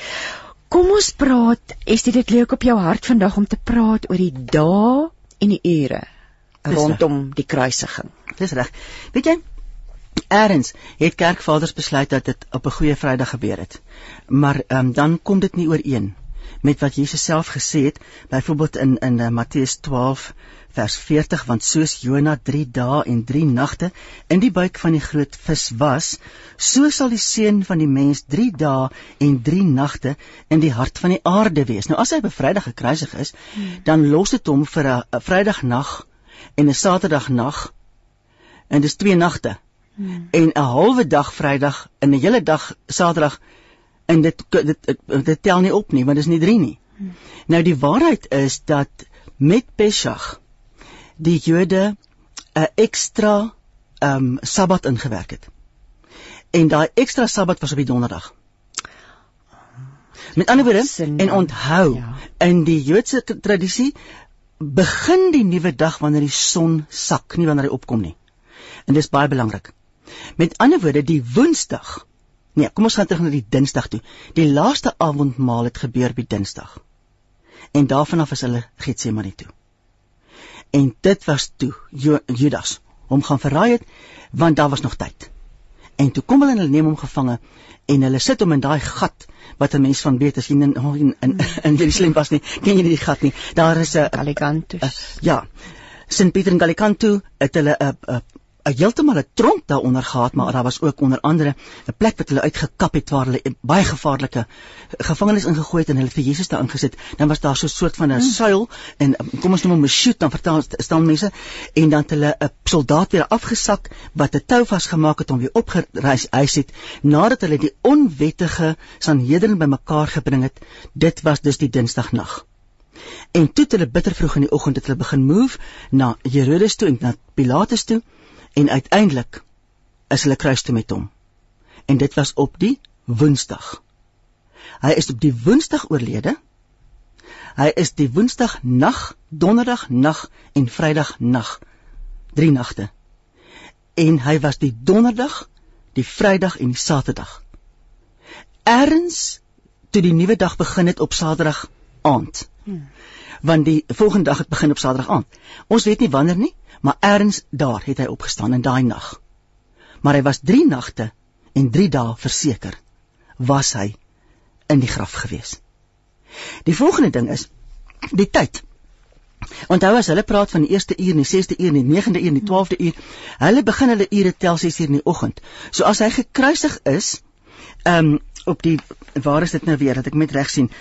Kom ons praat, Estie, dit lê op jou hart vandag om te praat oor die dae en die ure rondom die kruisiging. Dis reg. Weet jy, Eerens het kerkvaders besluit dat dit op 'n goeie Vrydag gebeur het. Maar um, dan kom dit nie ooreen met wat Jesus self gesê het, byvoorbeeld in in uh, Matteus 12 vers 40 want soos Jona 3 dae en 3 nagte in die buik van die groot vis was, so sal die seun van die mens 3 dae en 3 nagte in die hart van die aarde wees. Nou as hy op Vrydag gekruisig is, hmm. dan los dit hom vir 'n Vrydagnag en 'n Saterdagnag en dis twee nagte. Hmm. En 'n halwe dag Vrydag en 'n hele dag Saterdag en dit dit, dit dit tel nie op nie, want dit is nie 3 nie. Hmm. Nou die waarheid is dat met Pesach die Jode 'n ekstra ehm um, Sabbat ingewerk het. En daai ekstra Sabbat was op die donderdag. Met ander woorde, en onthou, ja. in die Joodse tradisie begin die nuwe dag wanneer die son sak, nie wanneer hy opkom nie. En dis baie belangrik. Met ander woorde, die Woensdag. Nee, kom ons gaan terug na die Dinsdag toe. Die laaste avondmaal het gebeur die Dinsdag. En daarvan af is hulle Getsemane toe en dit was toe Judas hom gaan verraai het want daar was nog tyd. En toe kom hulle en hulle neem hom gevange en hulle sit hom in daai gat wat 'n mens van weet as jy in in in, in Jerusalem was nie, ken jy nie die gat nie. Daar is 'n Galicantus. Ja. Sint Pieter en Galicantu het hulle 'n heeltemal 'n tronk daaronder gehad, maar daar was ook onder andere 'n plek wat hulle uitgekap het waar hulle baie gevaarlike gevangenes ingegooi het en hulle vir Jesus daar ingesit. Dan was daar so 'n soort van 'n hmm. suil en kom ons noem hom 'n chute, dan vertel staan mense en dan het hulle 'n soldaat weer afgesak wat 'n tou vasgemaak het om weer opgereis huis het nadat hulle die onwettige Sanhedrin bymekaar gebring het. Dit was dus die Dinsdagnag. En toe het hulle bitter vroeg in die oggend het hulle begin move na Herodes toe en na Pilatus toe en uiteindelik is hulle kruis toe met hom. En dit was op die Woensdag. Hy is op die Woensdag oorlede. Hy is die Woensdag nag, Donderdag nag en Vrydag nag. Drie nagte. En hy was die Donderdag, die Vrydag en die Saterdag. Erns toe die nuwe dag begin het op Saterdag aand. Hmm. Want die volgende dag het begin op Saterdag aand. Ons weet nie wanneer nie, maar erns daar het hy opgestaan in daai nag. Maar hy was 3 nagte en 3 dae verseker was hy in die graf gewees. Die volgende ding is die tyd. Onthou as hulle praat van die eerste uur, die 6de uur, die 9de uur, die 12de uur, hulle begin hulle ure tel 6 uur in die oggend. So as hy gekruisig is, ehm um, op die waar is dit nou weer dat ek met reg sien?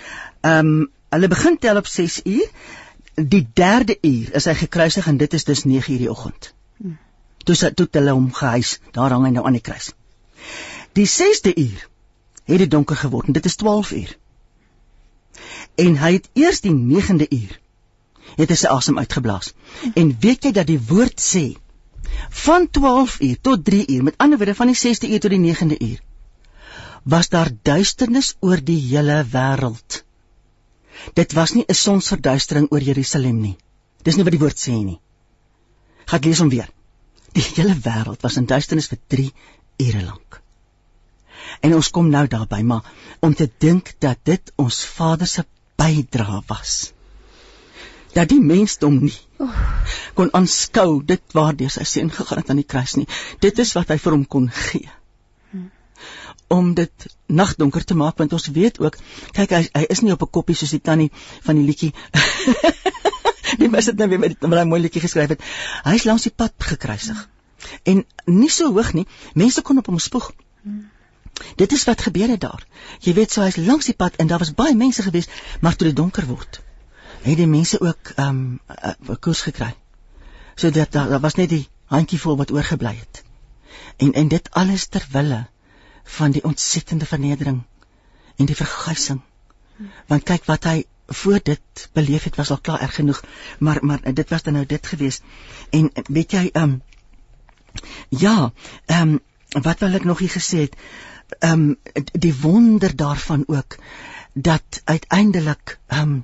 Ehm um, hulle begin tel op 6 uur die derde uur is hy gekruisig en dit is dus 9 uur die oggend. Hmm. Toe sy toe hulle hom gehuis, daar hang hy nou aan die kruis. Die 6de uur het dit donker geword en dit is 12 uur. En hy het eers die 9de uur het hy sy asem uitgeblaas. Hmm. En weet jy dat die woord sê van 12 uur tot 3 uur, met ander woorde van die 6de uur tot die 9de uur, was daar duisternis oor die hele wêreld. Dit was nie 'n sonsverduistering oor Jerusalem nie. Dis nie wat die woord sê nie. Gaan lees hom weer. Die hele wêreld was in duisternis vir 3 ure lank. En ons kom nou daarby, maar om te dink dat dit ons Vader se bydra was. Dat die mensdom nie kon aanskou dit waardeur sy seun gegaan het aan die kruis nie. Dit is wat hy vir hom kon gee om dit nagdonker te maak want ons weet ook kyk hy, hy is nie op 'n koppie soos die tannie van die liedjie nie mis dit nou weer met daai mooi liedjie geskryf het? Hy is langs die pad gekruisig. En nie so hoog nie. Mense kon op hom spoeg. Dit is wat gebeur het daar. Jy weet so hy's langs die pad en daar was baie mense gewees maar toe dit donker word het die mense ook ehm um, 'n koers gekry. Sodat daar, daar was net die handjievol wat oorgebly het. En en dit alles ter wille van die ontsettende vernedering en die verguising Want kyk wat hy voor dit beleef het was al klaar erg genoeg, maar maar dit was dan nou dit gewees. En weet jy ehm um, ja, ehm um, wat wil ek nog hier gesê het? Ehm um, die wonder daarvan ook dat uiteindelik ehm um,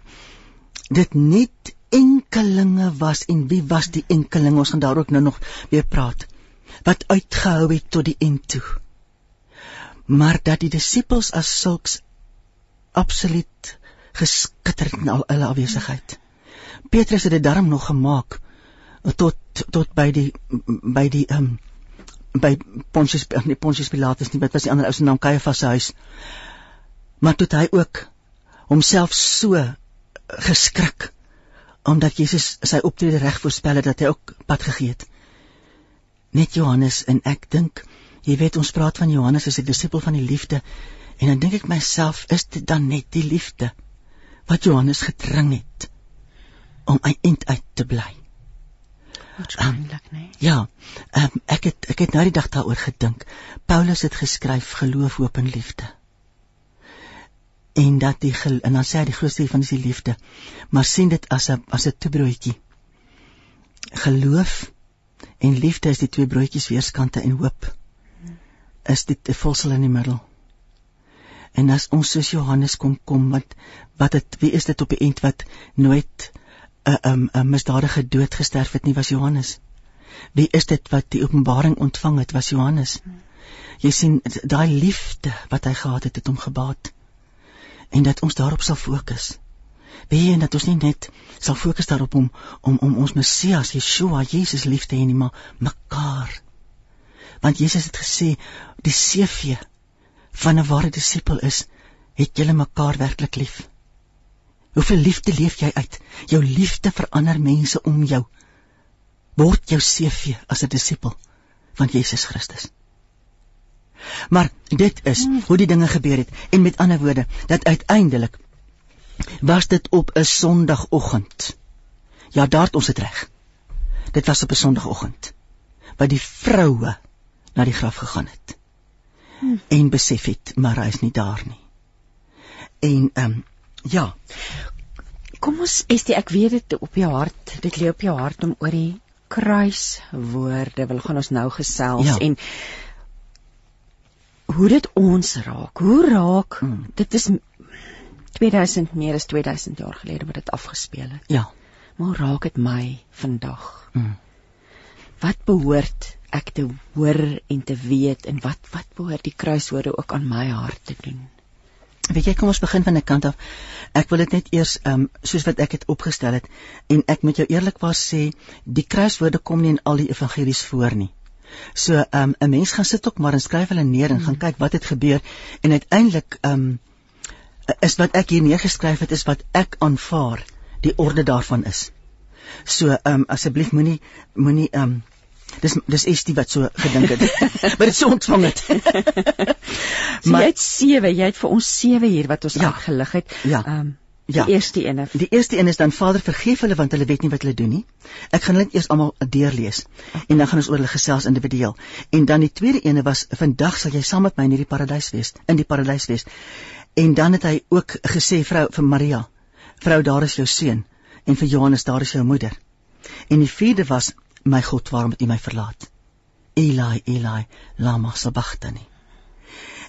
dit net enkelinge was en wie was die enkelinge ons gaan daar ook nou nog weer praat wat uitgehou het tot die end toe maar dat die disippels as sulks absoluut geskitter het in al hulle afwesigheid. Petrus het dit darm nog gemaak tot tot by die by die ehm um, by Pontius nee Pontius Pilatus nie wat was die ander ou se naam? Caiaphas se huis. Maar toe hy ook homself so geskrik omdat Jesus sy optrede reg voorspel het dat hy ook pad gegee het. Net Johannes en ek dink, jy weet ons praat van Johannes as 'n disipel van die liefde en dan dink ek myself, is dit dan net die liefde wat Johannes gedring het om eind uit te bly? Waarskynlik, um, nee. Ja, um, ek het ek het nou die dag daaroor gedink. Paulus het geskryf geloof, hoop en liefde en dat die en dan sê hy die grootste van is die liefde. Maar sien dit as 'n as 'n toebroodjie. Geloof en liefde is die twee broodjies weerskante en hoop is dit 'n volsel in die middel. En as ons soos Johannes kom kom wat wat dit wie is dit op die end wat nooit 'n 'n 'n misdadige dood gesterf het nie was Johannes. Wie is dit wat die openbaring ontvang het was Johannes. Jy sien daai liefde wat hy gehad het het hom gebaat en dat ons daarop sal fokus. Weet jy dat ons nie net sal fokus daarop om om om ons Messias Yeshua Jesus lief te hê nie, maar mekaar. Want Jesus het gesê die CV van 'n ware disipel is het julle mekaar werklik lief. Hoeveel liefde leef jy uit? Jou liefde verander mense om jou. Word jou CV as 'n disipel van Jesus Christus. Maar dit is hmm. hoe die dinge gebeur het en met ander woorde dat uiteindelik was dit op 'n Sondagoggend. Ja, daar het ons dit reg. Dit was op 'n Sondagoggend wat die vroue na die graf gegaan het. Hmm. En besef het maar hy is nie daar nie. En ehm um, ja. Kom ons is dit ek weet dit op jou hart, dit lê op jou hart om oor die kruiswoorde wil gaan ons nou gesels ja. en hoe dit ons raak. Hoe raak hmm. dit is 2000 meer as 2000 jaar gelede wat dit afgespeel het. Ja. Maar raak dit my vandag? Hmm. Wat behoort ek te hoor en te weet en wat wat behoort die kruiswoorde ook aan my hart te doen? Weet jy, kom ons begin van 'n kant af. Ek wil dit net eers ehm um, soos wat ek dit opgestel het en ek moet jou eerlikwaar sê, die kruiswoorde kom nie in al die evangelies voor nie. So ehm um, 'n mens gaan sit ook maar en skryf hulle neer en mm. gaan kyk wat het gebeur en uiteindelik ehm um, is wat ek hier neergeskryf het is wat ek aanvaar die orde daarvan is. So ehm um, asseblief moenie moenie ehm um, dis dis is die wat so gedink het. maar dit so ontvang het. so maar jy het 7, jy het vir ons 7 hier wat ons ja, uitgelig het. Ja. Um, Ja. Die eerste een. Die eerste een is dan Vader vergeef hulle want hulle weet nie wat hulle doen nie. Ek gaan hulle eers almal deurlees en dan gaan ons oor hulle gesels individueel. En dan die tweede een was vandag sal jy saam met my in hierdie paradys wees, in die paradys wees. En dan het hy ook gesê vrou vir Maria, vrou daar is jou seun en vir Johannes daar is jou moeder. En die vierde was my God, waarom het U my verlaat? Eli, Eli, lama sabachthani.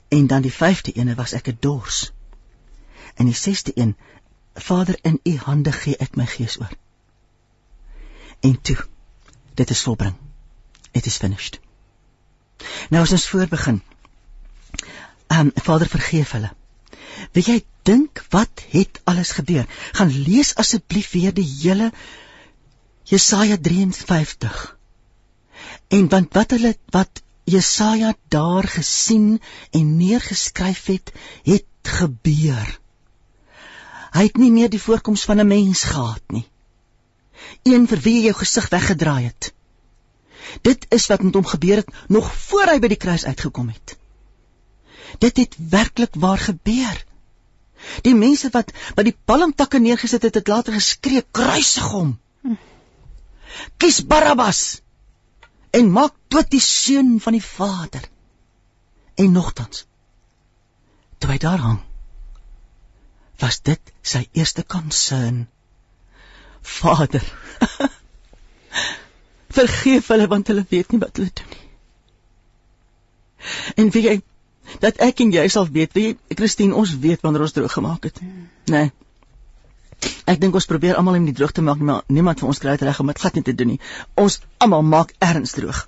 En dan die vyfde een was ek 'n dors. En die sesde een Vader, in U hande gee ek my gees oor. En toe, dit is volbring. It is finished. Nou as ons voorbegin. Ehm um, Vader, vergeef hulle. Wil jy dink wat het alles gebeur? Gaan lees asseblief weer die hele Jesaja 53. En want wat hulle wat Jesaja daar gesien en neergeskryf het, het gebeur. Hy het nie meer die voorkoms van 'n mens gehad nie. Een vir wie jy jou gesig weggedraai het. Dit is wat met hom gebeur het nog voor hy by die kruis uitgekom het. Dit het werklik waar gebeur. Die mense wat wat die palmtakke neergesit het, het later geskree kruisig hom. Kies Barabbas en maak dood die seun van die Vader. En nogtans toe hy daar hang was dit sy eerste concern. Vader, vergeef hulle want hulle weet nie wat hulle doen nie. En wie jy dat ek en jy sal weet, wie Christine, ons weet wanneer ons droog gemaak het. Nee. Ek dink ons probeer almal om die droog te maak, maar niemand van ons kry dit reg om dit glad nie te doen nie. Ons almal maak erns droog.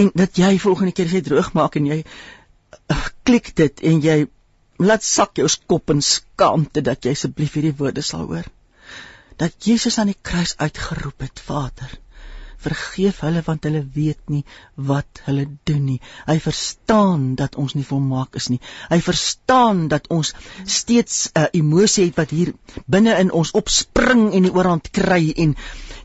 En dat jy volgende keer as jy droog maak en jy uh, klik dit en jy laat sak jou kop in skaamte dat jy asseblief hierdie woorde sal hoor. Dat Jesus aan die kruis uitgeroep het, Vader, vergeef hulle want hulle weet nie wat hulle doen nie. Hy verstaan dat ons nie volmaak is nie. Hy verstaan dat ons steeds 'n uh, emosie het wat hier binne in ons opspring en die oorhand kry en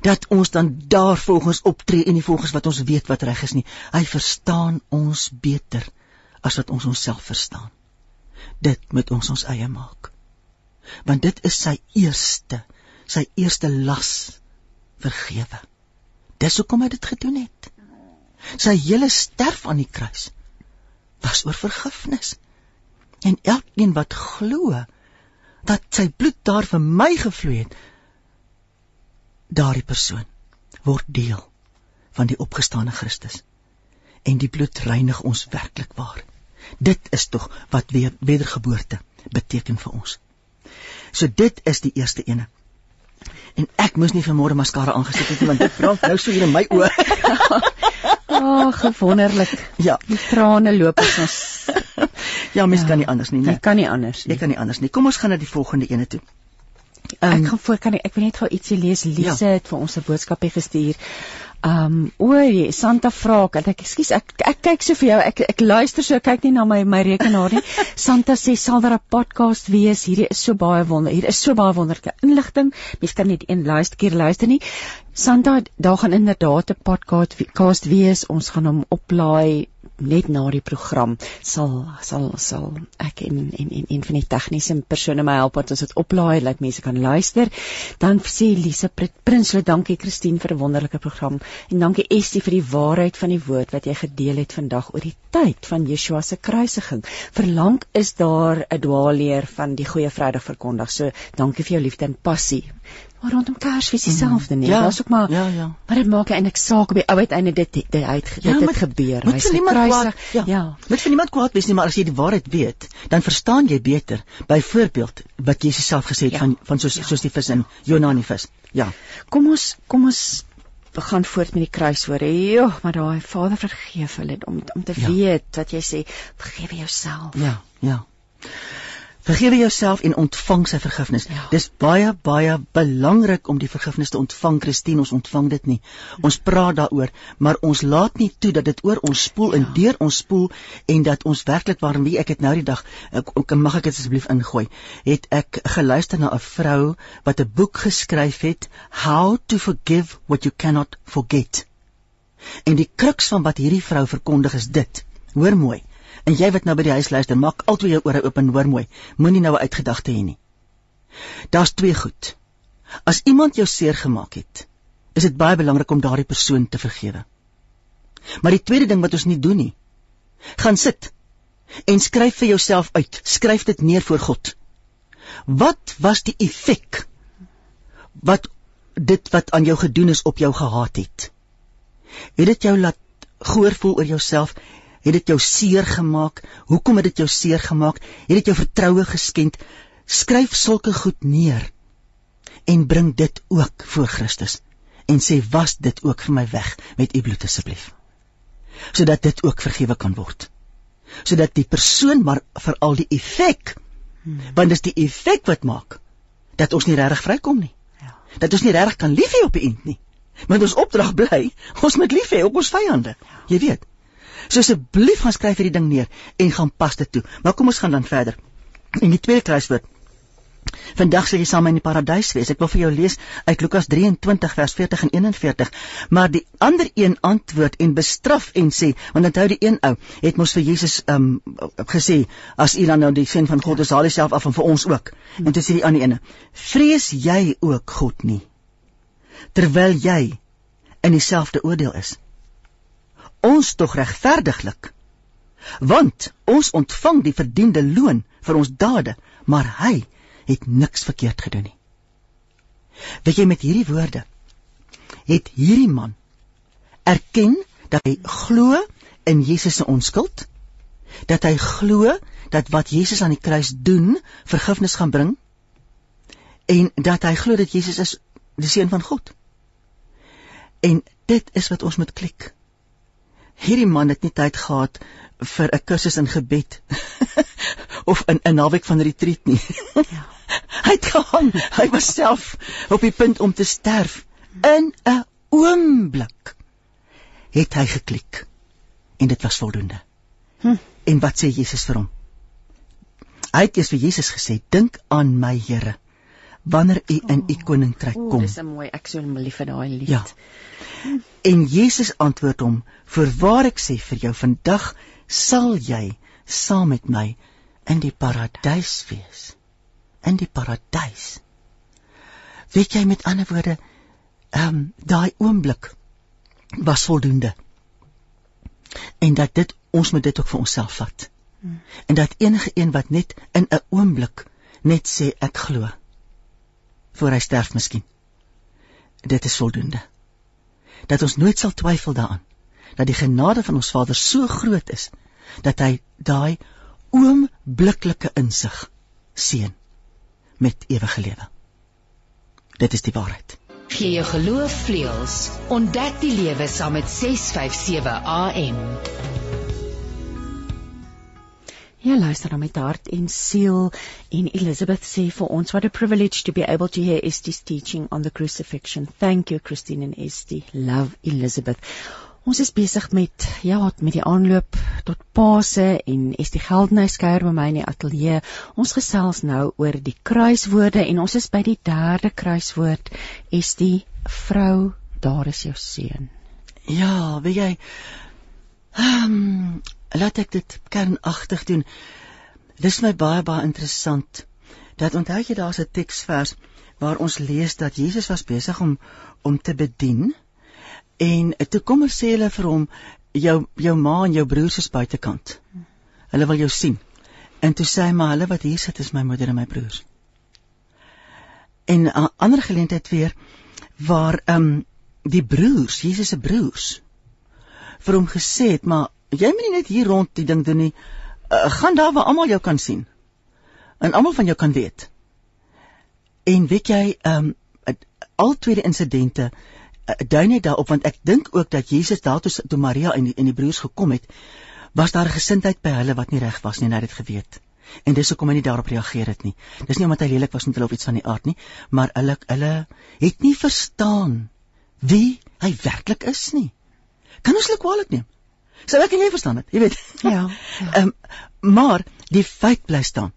dat ons dan daar volgens optree en nie volgens wat ons weet wat reg is nie. Hy verstaan ons beter as wat ons onsself verstaan. Dit moet ons ons eie maak. Want dit is sy eerste, sy eerste las vergewe. Dis hoekom hy dit gedoen het. Sy hele sterf aan die kruis was oor vergifnis. En elkeen wat glo dat sy bloed daar vir my gevloei het, daardie persoon word deel van die opgestane Christus. En die bloed reinig ons werklik waar. Dit is tog wat weer wedergeboorte beteken vir ons. So dit is die eerste ene en ek moes nie vanmôre maskara aangesit het nie want dit brand nou so hier in my oë. Ag, oh, wonderlik. Ja, die trane loop as ons Ja, mens ja, kan nie anders nie, nee. Jy kan nie anders nie. Jy kan nie anders nie. Kom ons gaan na die volgende ene toe. Um, ek gaan voor kan ek, ek wil net gou ietsie lees. Lise ja. het vir ons 'n boodskapie gestuur. Ehm um, oei, Santa vra ek, ek ekskuus, ek ek kyk so vir jou. Ek ek luister so, ek kyk nie na my my rekenaar nie. Santa sê sal daar 'n podcast wees. Hierdie is so baie wonder. Hier is so baie wonderlike inligting. Mens kan net een luister keer luister nie. Santa, daar gaan inderdaad 'n podcast wees. Ons gaan hom oplaai net na die program sal sal sal ek en en en een van die tegniese persone my help wat ons dit oplaai dat mense kan luister. Dan sê Lise Prinsloo, dankie Christine vir 'n wonderlike program en dankie Estie vir die waarheid van die woord wat jy gedeel het vandag oor die tyd van Yeshua se kruisiging. Verlang is daar 'n dwaalleer van die goeie Vrydag verkondig. So dankie vir jou liefde en passie Maar rondom Kersfees dieselfde nie. Ja, Daar's ook maar Ja, ja. Maar dit maak eintlik saak op die ou uiteinde dit dit dit uit dit, Ja, dit moet- gebeur. Moet vir niemand kruisig. kwaad, ja. ja. Moet vir niemand kwaad wees nie, maar as jy die waarheid weet, dan verstaan jy beter. Byvoorbeeld wat Jesus self gesê het Ja. van van soos Ja. soos die vis in Jonah en die vis. Ja. Kom ons kom ons we gaan voort met die kruiswoorde. Jo, maar daai Vader vergeef hulle om om te Ja. weet wat jy sê, vergewe jouself. Ja, ja. Vergewe jouself en ontvang sy vergifnis. Ja. Dis baie baie belangrik om die vergifnis te ontvang, Christine, ons ontvang dit nie. Ons praat daaroor, maar ons laat nie toe dat dit oor ons spoel ja. en deur ons spoel en dat ons werklik waarom wie ek het nou die dag ek, ek mag ek dit asseblief ingooi, het ek geluister na 'n vrou wat 'n boek geskryf het, How to Forgive What You Cannot Forget. En die kruks van wat hierdie vrou verkondig is dit. Hoor mooi. En jy wat nou by die huis luister, maak altyd jou ore oop en hoor mooi. Moenie nou 'n uitgedagte hê nie. Daar's twee goed. As iemand jou seer gemaak het, is dit baie belangrik om daardie persoon te vergewe. Maar die tweede ding wat ons nie doen nie, gaan sit en skryf vir jouself uit. Skryf dit neer voor God. Wat was die effek wat dit wat aan jou gedoen is op jou gehad het? Het dit jou laat goor voel oor jouself? Het dit jou seer gemaak? Hoekom het dit jou seer gemaak? Het dit jou vertroue geskend? Skryf sulke goed neer en bring dit ook voor Christus en sê was dit ook vir my weg met u bloed asseblief. Sodat dit ook vergewe kan word. Sodat die persoon maar veral die effek hmm. want dis die effek wat maak dat ons nie regtig vrykom nie. Ja. Dat ons nie regtig kan lief hê op die eind nie. Want ons opdrag bly, ons moet lief hê op ons vyande. Jy weet. So asseblief gaan skryf hierdie ding neer en gaan pas dit toe. Maar kom ons gaan dan verder. In die tweede kruiswoord. Vandag sal jy saam in die paradys wees. Ek wil vir jou lees uit Lukas 23 vers 40 en 41. Maar die ander een antwoord en bestraf en sê, want onthou die een ou het mos vir Jesus um gesê, as u dan nou die seun van God is, haal jouself af en vir ons ook. En toe sê die ander ene, vrees jy ook God nie? Terwyl jy in dieselfde oordeel is. Ons tog regverdiglik. Want ons ontvang die verdiende loon vir ons dade, maar hy het niks verkeerd gedoen nie. Weet jy met hierdie woorde het hierdie man erken dat hy glo in Jesus se onskuld, dat hy glo dat wat Jesus aan die kruis doen vergifnis gaan bring en dat hy glo dat Jesus is die seun van God. En dit is wat ons moet klik. Hierdie man het nie tyd gehad vir 'n kursus in gebed of in 'n naweek van retreat nie. Ja. hy het gaan, hy was self op die punt om te sterf in 'n oomblik. Het hy geklik en dit was voldoende. Hm. En wat sê Jesus vir hom? Hy het eers vir Jesus gesê: "Dink aan my, Here." Wanneer u in u koninkryk kom. Dis 'n mooi ek sou lief vir daai lied. Ja. En Jesus antwoord hom: "Voorwaar ek sê vir jou, vandag sal jy saam met my in die paradys wees." In die paradys. Weet jy met ander woorde, ehm um, daai oomblik was voldoende. En dat dit ons moet dit ook vir onsself vat. Hmm. En dat enige een wat net in 'n oomblik net sê ek glo voor hy sterf miskien. Dit is voldoende. Dat ons nooit sal twyfel daaraan dat die genade van ons Vader so groot is dat hy daai oombliklike insig seën met ewige lewe. Dit is die waarheid. Gee jou geloof vleuels. Ontdek die lewe saam met 657 AM. Ja, luister dan met hart en siel en Elizabeth sê vir ons what a privilege to be able to hear Estie's teaching on the crucifixion. Thank you Christine and Estie. Love Elizabeth. Ons is besig met ja, met die aanloop tot Paase en Estie Geldenhuis kuier by my in die ateljee. Ons gesels nou oor die kruiswoorde en ons is by die derde kruiswoord. Estie, vrou, daar is jou seun. Ja, weet jy, ehm um, laat ek dit kernagtig doen. Dis my baie baie interessant. Dat onthou jy daar's 'n teksvers waar ons lees dat Jesus was besig om om te bedien en toe kom er sê hulle vir hom jou jou ma en jou broers is buitekant. Hulle wil jou sien. En toe sê hy maar hulle wat hier sit is my moeder en my broers. En 'n ander geleentheid weer waar ehm um, die broers, Jesus se broers vir hom gesê het maar jy moet net hier rond die ding doen nie. Uh, gaan daar waar almal jou kan sien. En almal van jou kan weet. En weet jy, ehm um, al twee insidente uh, dui net daarop want ek dink ook dat Jesus daar toe Maria en die, en die broers gekom het, was daar 'n gesindheid by hulle wat nie reg was nie, en hy het dit geweet. En dis hoekom hy nie daarop reageer het nie. Dis nie omdat hy lelik was met hulle of iets van die aard nie, maar hulle hulle het nie verstaan wie hy werklik is nie. Kan ons hulle kwaadlik neem? Sou ek en jy verstaan dit, jy weet. Ja. ja. Ehm ja. um, maar die feit bly staan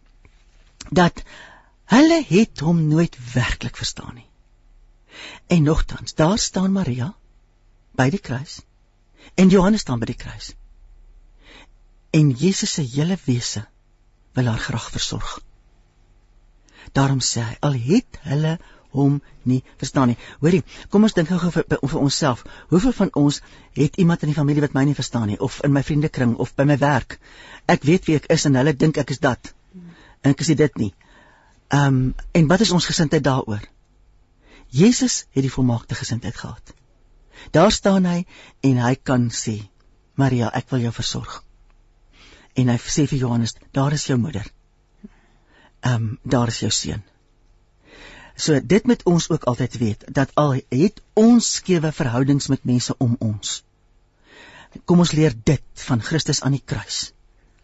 dat hulle het hom nooit werklik verstaan nie. En nogtans, daar staan Maria by die kruis en Johannes staan by die kruis. En Jesus se hele wese wil haar graag versorg. Daarom sê hy, al het hulle hom nie verstaan nie. Hoorie, kom ons dink gou vir, vir onsself. Hoeveel van ons het iemand in die familie wat my nie verstaan nie of in my vriendekring of by my werk? Ek weet wie ek is en hulle dink ek is dat. En ek is dit nie. Ehm um, en wat is ons gesindheid daaroor? Jesus het die volmaakte gesindheid gehad. Daar staan hy en hy kan sê, Maria, ek wil jou versorg. En hy sê vir Johannes, daar is jou moeder. Ehm um, daar is jou seun. So dit moet ons ook altyd weet dat al het ons skewe verhoudings met mense om ons. Kom ons leer dit van Christus aan die kruis.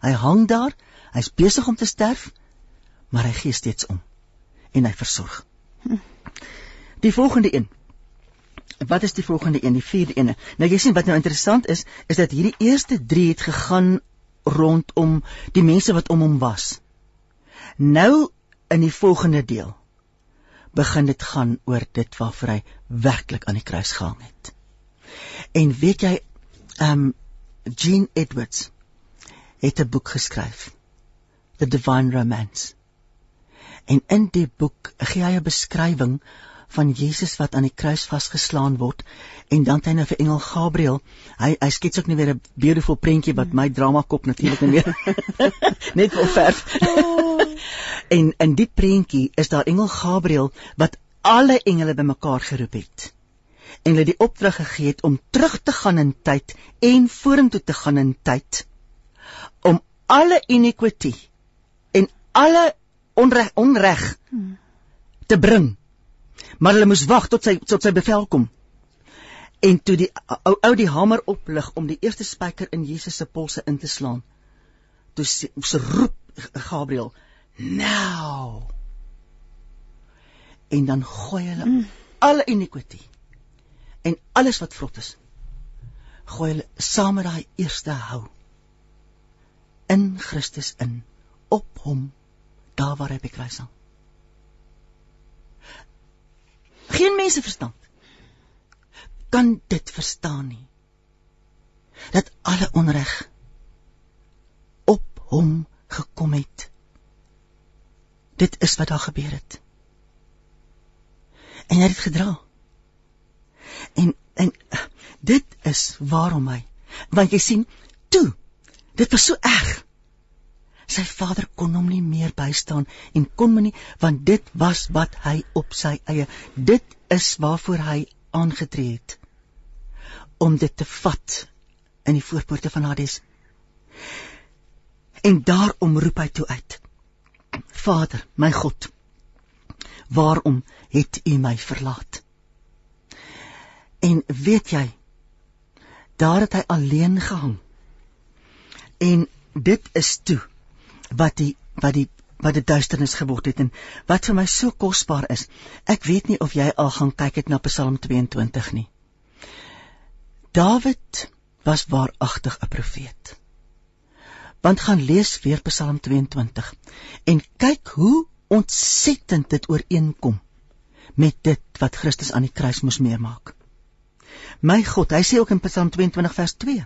Hy hang daar, hy's besig om te sterf, maar hy gee steeds om en hy versorg. Die volgende een. Wat is die volgende een, die vierde een? Nou jy sien wat nou interessant is, is dat hierdie eerste 3 het gegaan rondom die mense wat om hom was. Nou in die volgende deel begin dit gaan oor dit waarvoor hy werklik aan die kruis gehang het. En weet jy, um Jean Edwards het 'n boek geskryf, The Divine Romance. En in die boek gee hy 'n beskrywing van Jesus wat aan die kruis vasgeslaan word en dan het hy nou vir engel Gabriël hy hy skets ook net weer 'n beautiful prentjie wat my drama kop natuurlik net meer net wil verf. En in die prentjie is daar engel Gabriël wat alle engele bymekaar geroep het. En hulle die opdrag gegee het om terug te gaan in tyd en vorentoe te gaan in tyd om alle iniquity en alle onreg onreg te bring. Maar hulle moes wag tot sy tot sy bevel kom. En toe die ou ou die hamer oplig om die eerste spyker in Jesus se polse in te slaan. Toe se roep Gabriël, "Nou!" En dan gooi hulle mm. alle iniquity en alles wat vrot is. Gooi hulle saam met daai eerste hou in Christus in op hom daar waar hy by kruis hang. Geen mense verstand kan dit verstaan nie. Dat alle onreg op hom gekom het. Dit is wat daar gebeur het. En hy het gedra. En en dit is waarom hy want jy sien toe dit was so erg Sy vader kon hom nie meer bystaan en kon hom nie want dit was wat hy op sy eie dit is waarvoor hy aangetree het om dit te vat in die voorpoorte van Hades. En daarom roep hy toe uit: Vader, my God, waarom het U my verlaat? En weet jy, daar het hy alleen gehang. En dit is toe wat die wat die wat dit duisternis geword het en wat vir my so kosbaar is. Ek weet nie of jy al gaan kyk het na Psalm 22 nie. Dawid was waaragtig 'n profeet. Want gaan lees weer Psalm 22 en kyk hoe ontsettend dit ooreenkom met dit wat Christus aan die kruis moes meemaak. My God, hy sê ook in Psalm 22 vers 2.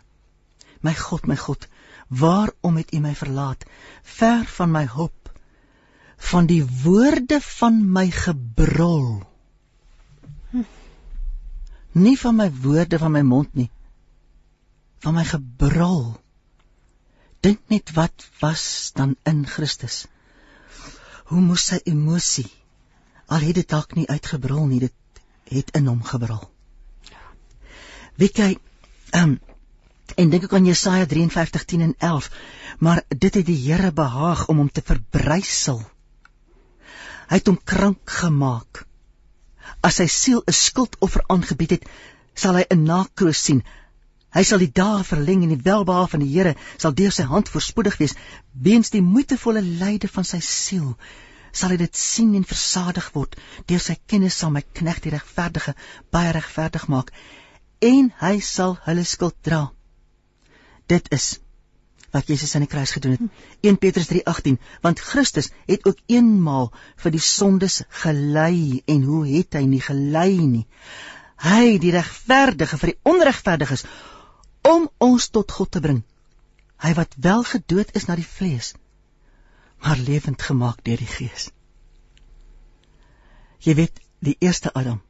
My God, my God, Waarom het U my verlaat? Ver van my hoop, van die woorde van my gebrul. Hm. Nie van my woorde van my mond nie. Van my gebrul. Dink net wat was dan in Christus. Hoe moes sy emosie al het dit dalk nie uitgebrul nie, dit het in hom gebrul. Weet jy, ehm um, En dink ek aan Jesaja 53:10 en 11, maar dit het die Here behaag om hom te verbrysel. Hy het hom krank gemaak. As sy siel 'n skuldoffer aangebied het, sal hy 'n nakroos sien. Hy sal die dae verleng en die welbehae van die Here sal deur sy hand voorspoedig wees weens die moeitevolle lyde van sy siel sal hy dit sien en versadig word deur sy kennis sal my knegt die regverdige baie regverdig maak en hy sal hulle skuld dra dit is wat Jesus aan die kruis gedoen het. 1 Petrus 3:18 want Christus het ook eenmaal vir die sondes gelei en hoe het hy nie gelei nie? Hy die regverdige vir die onregverdiges om ons tot God te bring. Hy wat wel gedood is na die vlees, maar lewend gemaak deur die Gees. Jy weet, die eerste Adam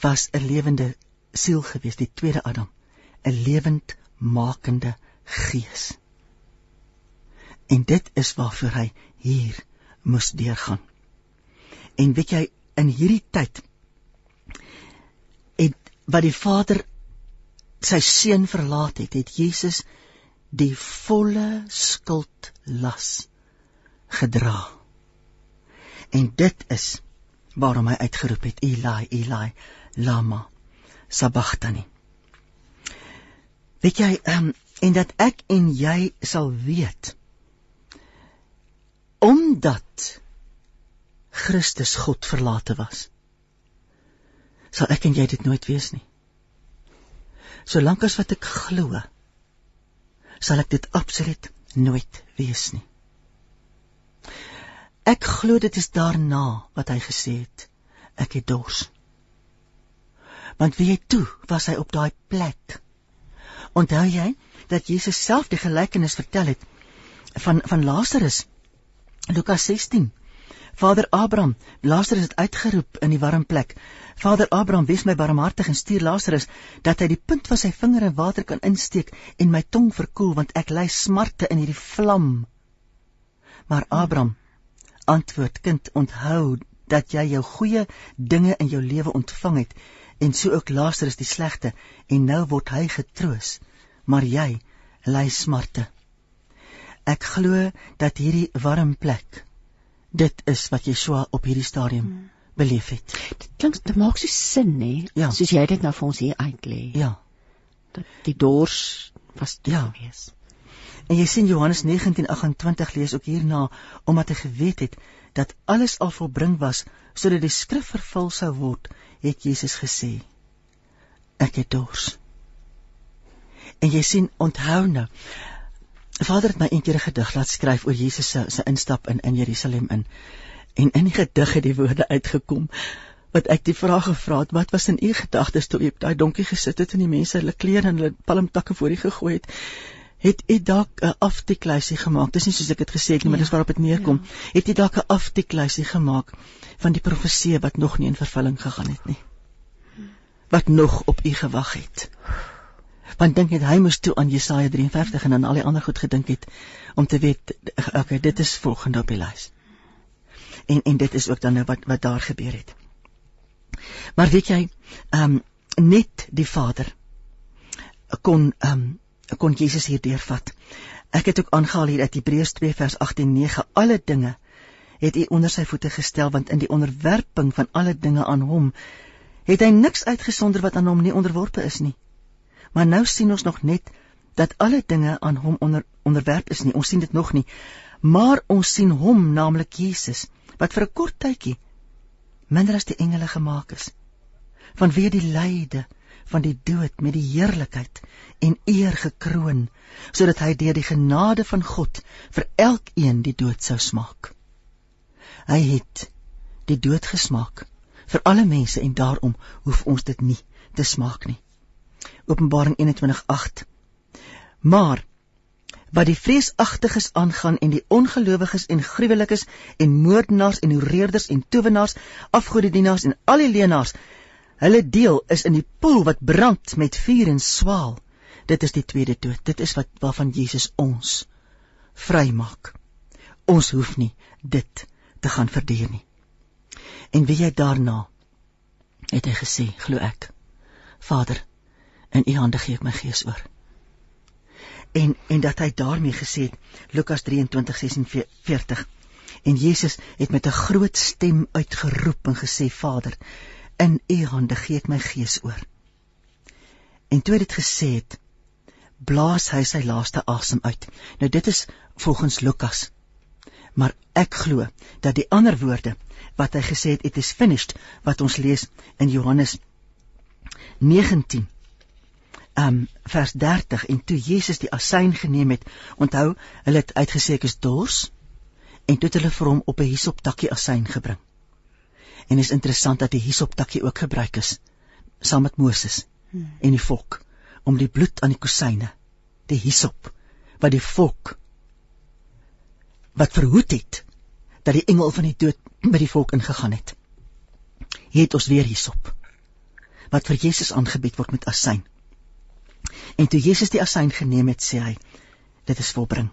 was 'n lewende siel gewees, die tweede Adam 'n lewend makende gees. En dit is waarvoor hy hier moes deurgaan. En weet jy in hierdie tyd het wat die Vader sy seun verlaat het, het Jesus die volle skuldlas gedra. En dit is waarom hy uitgeroep het Eli Eli lama sabachthani. Weet jy, ehm um, en dat ek en jy sal weet omdat Christus God verlate was. Sal ek en jy dit nooit wees nie. Solank as wat ek glo, sal ek dit absoluut nooit wees nie. Ek glo dit is daarna wat hy gesê het, ek het dors. Want wie jy toe was hy op daai plek Onthou jy dat Jesus self die gelykenis vertel het van van Lazarus? Lukas 16. Vader Abraham, Lazarus het uitgeroep in die warm plek. Vader Abraham, wees my barmhartig en stuur Lazarus dat hy die punt van sy vinger in water kan insteek en my tong verkoel want ek ly smarte in hierdie vlam. Maar Abraham, antwoord: "Kind, onthou dat jy jou goeie dinge in jou lewe ontvang het en so ook Lazarus die slegte en nou word hy getroos, maar jy ly smarte." Ek glo dat hierdie warm plek dit is wat Yeshua op hierdie stadium hmm. beleef het. Dit klink dit maak so sin nê, Ja. soos jy dit nou vir ons hier uitlê. Ja. Dat die dors was toe Ja. gewees. En jy sien Johannes 19:28 lees ook hierna omdat hy geweet het dat alles al volbring was sodat die skrif vervul sou word, het Jesus gesê: Ek het dors. En jy sien onthou nou. Vader het my eendag 'n gedig laat skryf oor Jesus se se instap in in Jerusalem in. En in die gedig het die woorde uitgekom wat ek die vraag gevra het, wat was in u gedagtes toe u op daai donkie gesit het en die mense hulle klere en hulle palmtakke voor u gegooi het? Het u dalk 'n aftikluisie gemaak? Dis nie soos ek dit gesê het nie, maar Ja, dis waarop dit neerkom. ja. Het u dalk 'n aftikluisie gemaak van die profeseë wat nog nie in vervulling gegaan het nie? Wat nog op u gewag het? Want dink net hy moes toe aan Jesaja 53 en aan al die ander goed gedink het om te weet okay, dit is volgende op die lys. En en dit is ook dan nou wat wat daar gebeur het. Maar weet jy, ehm um, net die Vader kon ehm um, kon Jesus hier deurvat. Ek het ook aangehaal hier uit Hebreërs 2 vers 8 en 9 alle dinge het hy onder sy voete gestel want in die onderwerping van alle dinge aan hom het hy niks uitgesonder wat aan hom nie onderworpe is nie. Maar nou sien ons nog net dat alle dinge aan hom onder onderwerp is nie. Ons sien dit nog nie. Maar ons sien hom, naamlik Jesus, wat vir 'n kort tydjie minder as die engele gemaak is. Vanweë die lyde van die dood met die heerlikheid en eer gekroon, sodat hy deur die genade van God vir elkeen die dood sou smaak. Hy het die dood gesmaak vir alle mense en daarom hoef ons dit nie te smaak nie. Openbaring 21:8. Maar wat die vreesagtiges aangaan en die ongelowiges en gruwelikes en moordenaars en hoereerders en towenaars, afgodedienaars en al die leenaars, hulle deel is in die poel wat brand met vuur en swaal. Dit is die tweede dood. Dit is wat waarvan Jesus ons vrymaak. Ons hoef nie dit te gaan verduur nie. En wie jy daarna het hy gesê, glo ek, Vader, in U hande gee ek my gees oor. En en dat hy daarmee gesê het Lukas 23:46 en Jesus het met 'n groot stem uitgeroep en gesê Vader in U hande gee ek my gees oor. En toe hy dit gesê het blaas hy sy laaste asem uit. Nou dit is volgens Lukas. Maar ek glo dat die ander woorde wat hy gesê het it is finished wat ons lees in Johannes 19 um vers 30 en toe Jesus die asyn geneem het onthou hulle het uitgesê ek is dors en toe het hulle vir hom op 'n hisoptakkie asyn gebring. En is interessant dat die hisoptakkie ook gebruik is saam met Moses hmm. en die volk om die bloed aan die kusyne die hisop wat die volk wat verhoed het dat die engel van die dood by die volk ingegaan het. Hier het ons weer hisop wat vir Jesus aangebied word met asyn En toe Jesus die asyn geneem het, sê hy: "Dit is volbring."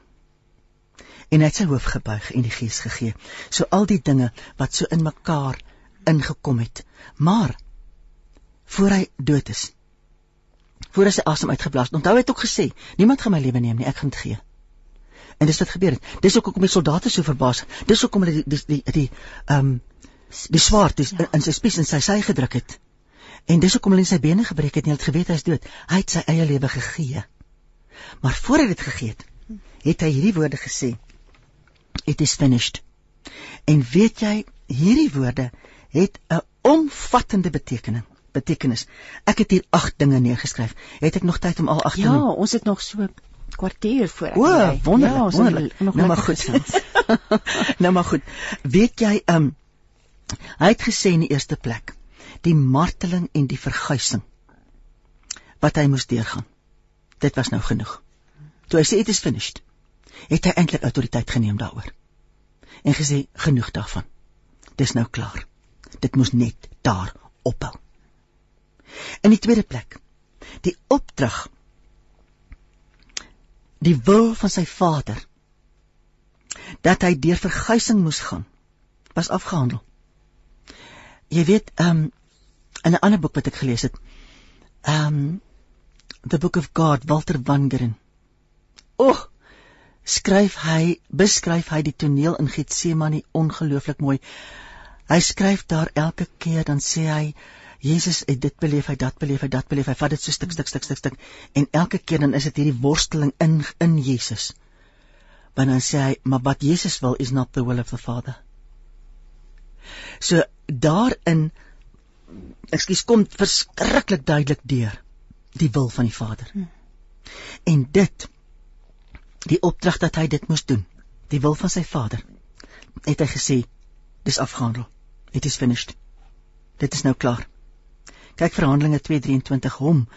En hy het sy hoof gebuig en die Gees gegee. So al die dinge wat so in mekaar ingekom het. Maar voor hy dood is, voor hy sy asem uitgeblaas het, onthou hy het ook gesê: "Niemand gaan my lewe neem nie, ek gaan dit gee." En dis wat gebeur het. Dis hoekom die soldate so verbaas. Dis hoekom hulle die die die die ehm um, die swaard die, ja. in sy spies en sy sy gedruk het. En dis hoekom hulle sy bene gebreek het en hulle het geweet hy is dood. Hy het sy eie lewe gegee. Maar voor hy dit gegee het, het hy hierdie woorde gesê: It is finished. En weet jy, hierdie woorde het 'n omvattende betekenis. Betekenis. Ek het hier 8 dinge neergeskryf. Het ek nog tyd om al 8 te Ja, ons het nog so kwartier voor ek O, wonderlik, ja, wonderlik. nog Nou maar goed. nou maar goed. Weet jy, ehm um, hy het gesê in die eerste plek die marteling en die verguising wat hy moes deurgaan. Dit was nou genoeg. Toe hy sê it is finished, het hy eintlik autoriteit geneem daaroor. En gesê genoeg daarvan. Dis nou klaar. Dit moes net daar ophou. In die tweede plek, die opdrag die wil van sy Vader dat hy deur verguising moes gaan was afgehandel. Jy weet, ehm um, in 'n ander boek wat ek gelees het, ehm um, The Book of God, Walter Wangerin. O, oh, skryf hy, beskryf hy die toneel in Getsemane ongelooflik mooi. Hy skryf daar elke keer dan sê hy Jesus het dit beleef, hy dat beleef, hy dat beleef. Hy vat dit so stuk stuk stuk stuk stuk en elke keer dan is dit hierdie worsteling in in Jesus. Want dan sê hy, maar wat Jesus wil is not the will of the Father. So daarin ekskuus kom verskriklik duidelik deur die wil van die Vader. Hmm. En dit die opdrag dat hy dit moes doen, die wil van sy Vader, het hy gesê, dis afgehandel. It is finished. Dit is nou klaar. Kyk Verhandelinge 2:23 hom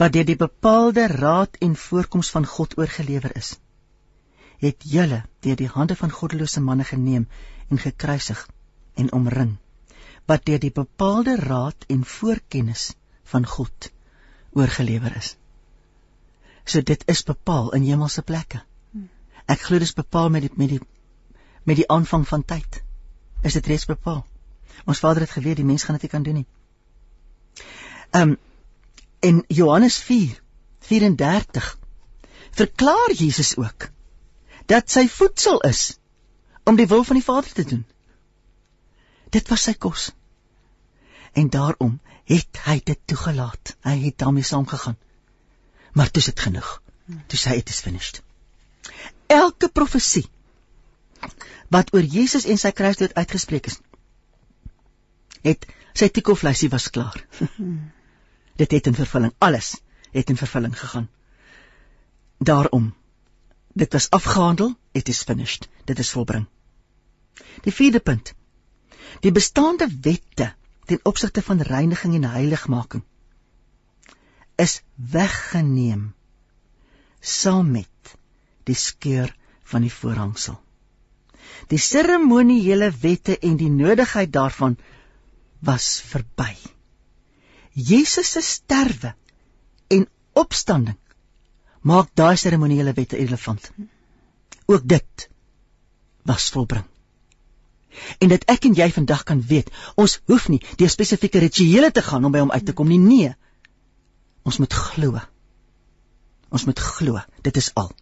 wat deur die bepaalde raad en voorkoms van God oorgelewer is. Het julle deur die hande van goddelose manne geneem en gekruisig en omring wat deur die bepaalde raad en voorkennis van God oorgelewer is. So dit is bepaal in hemelse plekke. Ek glo dis bepaal met die met die met die aanvang van tyd. Is dit reeds bepaal? Ons Vader het geweet die mens gaan dit nie kan doen nie. Ehm um, in Johannes 4:34 verklaar Jesus ook dat sy voedsel is om die wil van die Vader te doen. Dit was sy kos. En daarom het hy dit toegelaat. Hy het daarmee saamgegaan. Maar dis dit genoeg. Toe sê hy dit is finished. Elke profesie wat oor Jesus en sy kruisdood uitgespreek is, het sy tikoflysie was klaar. dit het in vervulling alles het in vervulling gegaan. Daarom dit was afgehandel, it is finished. Dit is volbring. Die vierde punt Die bestaande wette ten opsigte van reiniging en heiligmaking is weggeneem saam met die skeur van die voorhangsel. Die seremoniele wette en die nodigheid daarvan was verby. Jesus se sterwe en opstanding maak daai seremoniele wette irrelevant. Ook dit was volbring en dat ek en jy vandag kan weet ons hoef nie deur spesifieke rituele te gaan om by hom uit te kom nie. Nee. Ons moet glo. Ons moet glo dit is al.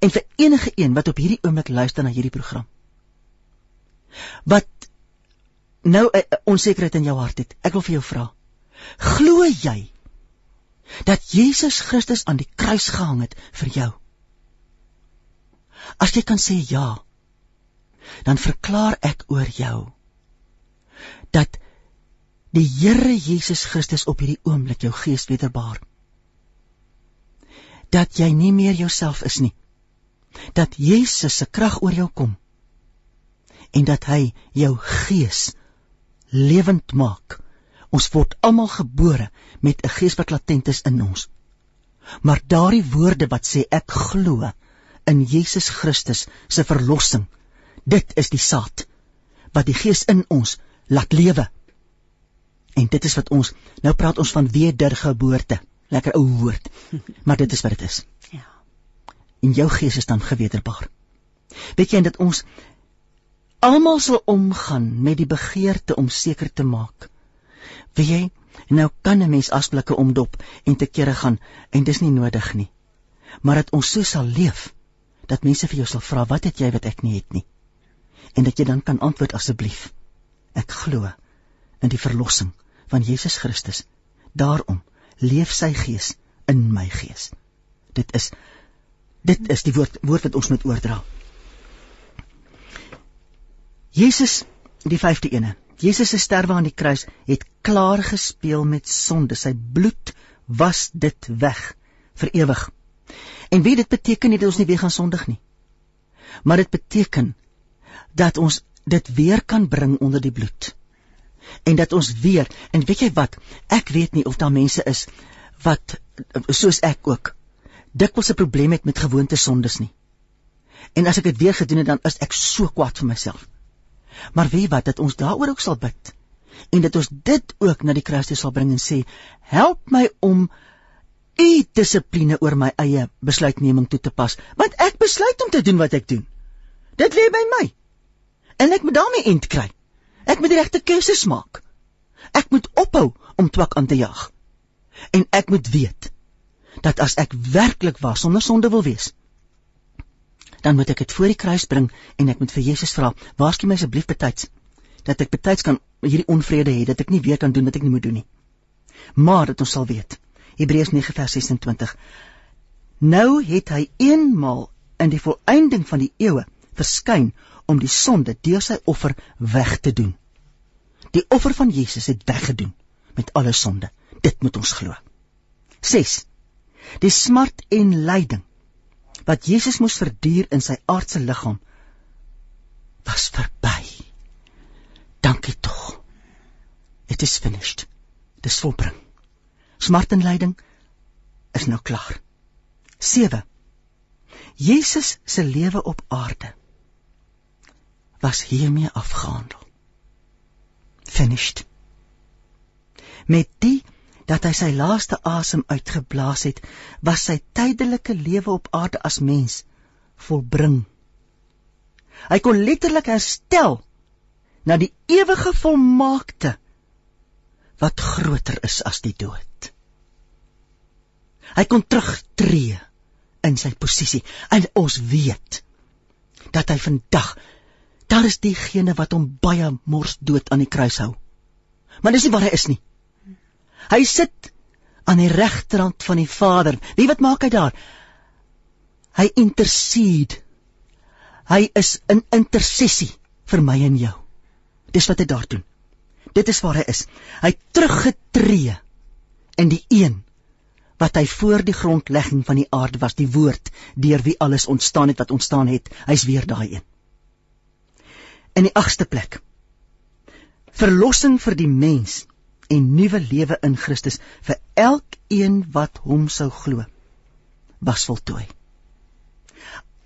En vir enige een wat op hierdie oomblik luister na hierdie program wat nou 'n onsekerheid in jou hart het ek wil vir jou vra glo jy dat Jesus Christus aan die kruis gehang het vir jou? As jy kan sê ja dan verklaar ek oor jou dat die Here Jesus Christus op hierdie oomblik jou gees wederbaar. Dat jy nie meer jouself is nie. Dat Jesus se krag oor jou kom en dat hy jou gees lewend maak. Ons word almal gebore met 'n gees wat latent is in ons. Maar daardie woorde wat sê ek glo in Jesus Christus se verlossing Dit is die saad wat die Gees in ons laat lewe. En dit is wat ons nou praat ons van wedergeboorte. Lekker ou woord. Maar dit is wat dit is. Ja. En jou gees is dan gewederbaar. Weet jy dat ons almal sal omgaan met die begeerte om seker te maak. Weet jy, nou kan 'n mens asblikke omdop en te kere gaan en dis nie nodig nie. Maar dat ons so sal leef dat mense vir jou sal vra wat het jy wat ek nie het nie en dat jy dan kan antwoord asseblief. Ek glo in die verlossing van Jesus Christus. Daarom leef sy gees in my gees. Dit is dit is die woord woord wat ons moet oordra. Jesus die 5de ene. Jesus se sterwe aan die kruis het klaar gespeel met sonde. Sy bloed was dit weg vir ewig. En wie dit beteken nie dat ons nie weer gaan sondig nie. Maar dit beteken dat ons dit weer kan bring onder die bloed. En dat ons weer, en weet jy wat, ek weet nie of daar mense is wat soos ek ook dikwels 'n probleem het met gewoonte sondes nie. En as ek dit weer gedoen het dan is ek so kwaad vir myself. Maar weet wat, dat ons daaroor ook sal bid en dat ons dit ook na die kruis toe sal bring en sê, help my om u dissipline oor my eie besluitneming toe te pas, want ek besluit om te doen wat ek doen. Dit lê by my En ek moet daarmee eind kry. Ek moet regte keuses maak. Ek moet ophou om twak aan te jag. En ek moet weet dat as ek werklik was sonder sonde wil wees, dan moet ek dit voor die kruis bring en ek moet vir Jesus vra, "Waarskynlik my asseblief betyds dat ek betyds kan hierdie onvrede hê dat ek nie weer kan doen wat ek nie moet doen nie." Maar dat ons sal weet. Hebreërs 9:26. Nou het hy eenmal in die volëinding van die eeue verskyn om die sonde deur sy offer weg te doen. Die offer van Jesus het weggedoen met alle sonde. Dit moet ons glo. 6. Die smart en lyding wat Jesus moes verduur in sy aardse liggaam was verby. Dankie tog. It is finished. Dis volbring. Smart en lyding is nou klaar. 7. Jesus se lewe op aarde was hiermee afgehandel. Finished. Met die dat hy sy laaste asem uitgeblaas het, was sy tydelike lewe op aarde as mens volbring. Hy kon letterlik herstel na die ewige volmaakte wat groter is as die dood. Hy kon terugtreë in sy posisie en ons weet dat hy vandag daar is diegene wat hom baie mors dood aan die kruis hou. Maar dis nie waar hy is nie. Hy sit aan die regterhand van die Vader. Wie wat maak hy daar? Hy intercede. Hy is in intersessie vir my en jou. Dis wat hy daar doen. Dit is waar hy is. Hy teruggetree in die een wat hy voor die grondlegging van die aarde was, die woord deur wie alles ontstaan het wat ontstaan het. Hy's weer daai een. In die agste plek. Verlossing vir die mens en nuwe lewe in Christus vir elkeen wat hom sou glo was voltooi.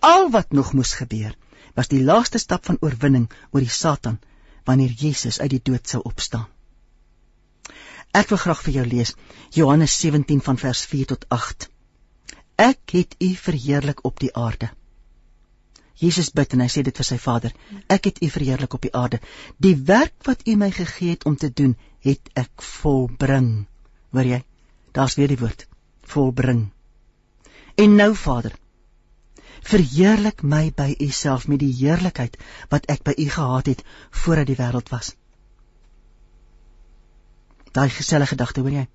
Al wat nog moes gebeur was die laaste stap van oorwinning oor die Satan wanneer Jesus uit die dood sou opstaan. Ek wil graag vir jou lees Johannes 17 van vers 4 tot 8. Ek het U verheerlik op die aarde. Jesus bid en hy sê dit vir sy Vader. Ek het U verheerlik op die aarde. Die werk wat U my gegee het om te doen, het ek volbring. Hoor jy? Daar's weer die woord volbring. En nou Vader, verheerlik my by U self met die heerlikheid wat ek by U gehad het voordat die wêreld was. Daai geselle gedagte, hoor jy?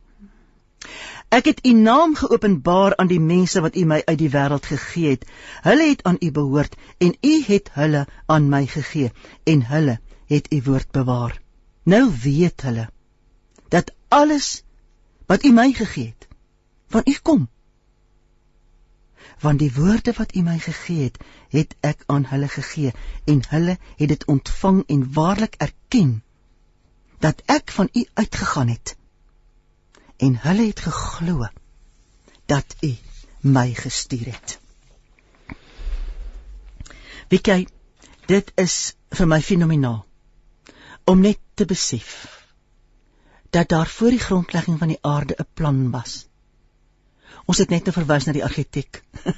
Ek het u naam geopenbaar aan die mense wat u my uit die wêreld gegee het. Hulle het aan u behoort en u het hulle aan my gegee en hulle het u woord bewaar. Nou weet hulle dat alles wat u my gegee het van u kom. Want die woorde wat u my gegee het, het ek aan hulle gegee en hulle het dit ontvang en waarlik erken dat ek van u uitgegaan het en hulle het geglo dat u my gestuur het. Wieke, dit is vir my fenomenaal om net te besef dat daar voor die grondlegging van die aarde 'n plan was. Ons het net nou verwys na die argitek.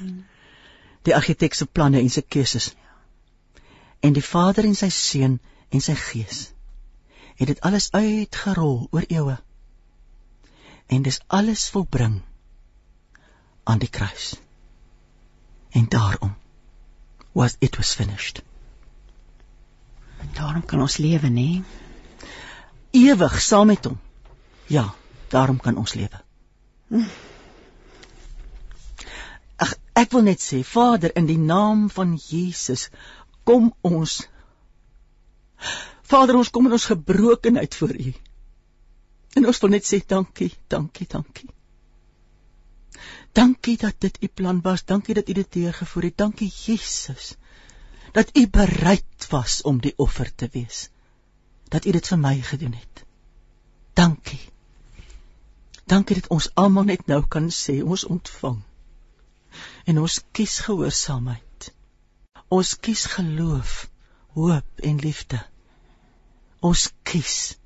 Die argitek se planne en sy keuses. En die Vader en sy Seun en sy Gees het dit alles uitgerol oor eeue. En dis alles volbring aan die kruis. En daarom was it was finished. Daarom kan ons lewe, nê? Ewig saam met hom. Ja, daarom kan ons lewe. Ag, ek wil net sê, Vader, in die naam van Jesus, kom ons Vader, ons kom in ons gebrokenheid voor U. En ons wil net sê dankie, dankie, dankie. Dankie dat dit U plan was, dankie dat U dit deurgevoer het. Dankie Jesus dat U bereid was om die offer te wees. Dat U dit vir my gedoen het. Dankie. Dankie dat ons almal net nou kan sê ons ontvang. En ons kies gehoorsaamheid. Ons kies geloof, hoop en liefde ons kies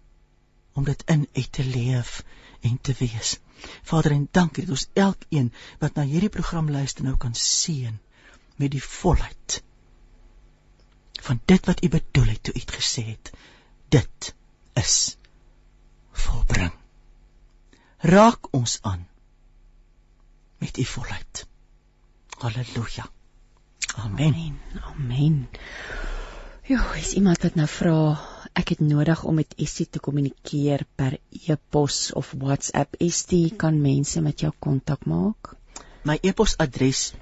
om dit in uit te leef en te wees. Vader, en dankie dat ons elkeen wat na hierdie program luister nou kan seën met die volheid van dit wat u bedoel het toe u dit gesê het. Dit is volbring. Raak ons aan met u volheid. Halleluja. Amen. Amen. Amen. Jo, is iemand wat nou vra ek het nodig om met Estie te kommunikeer per e-pos of WhatsApp. Estie kan mense met jou kontak maak. My e-posadres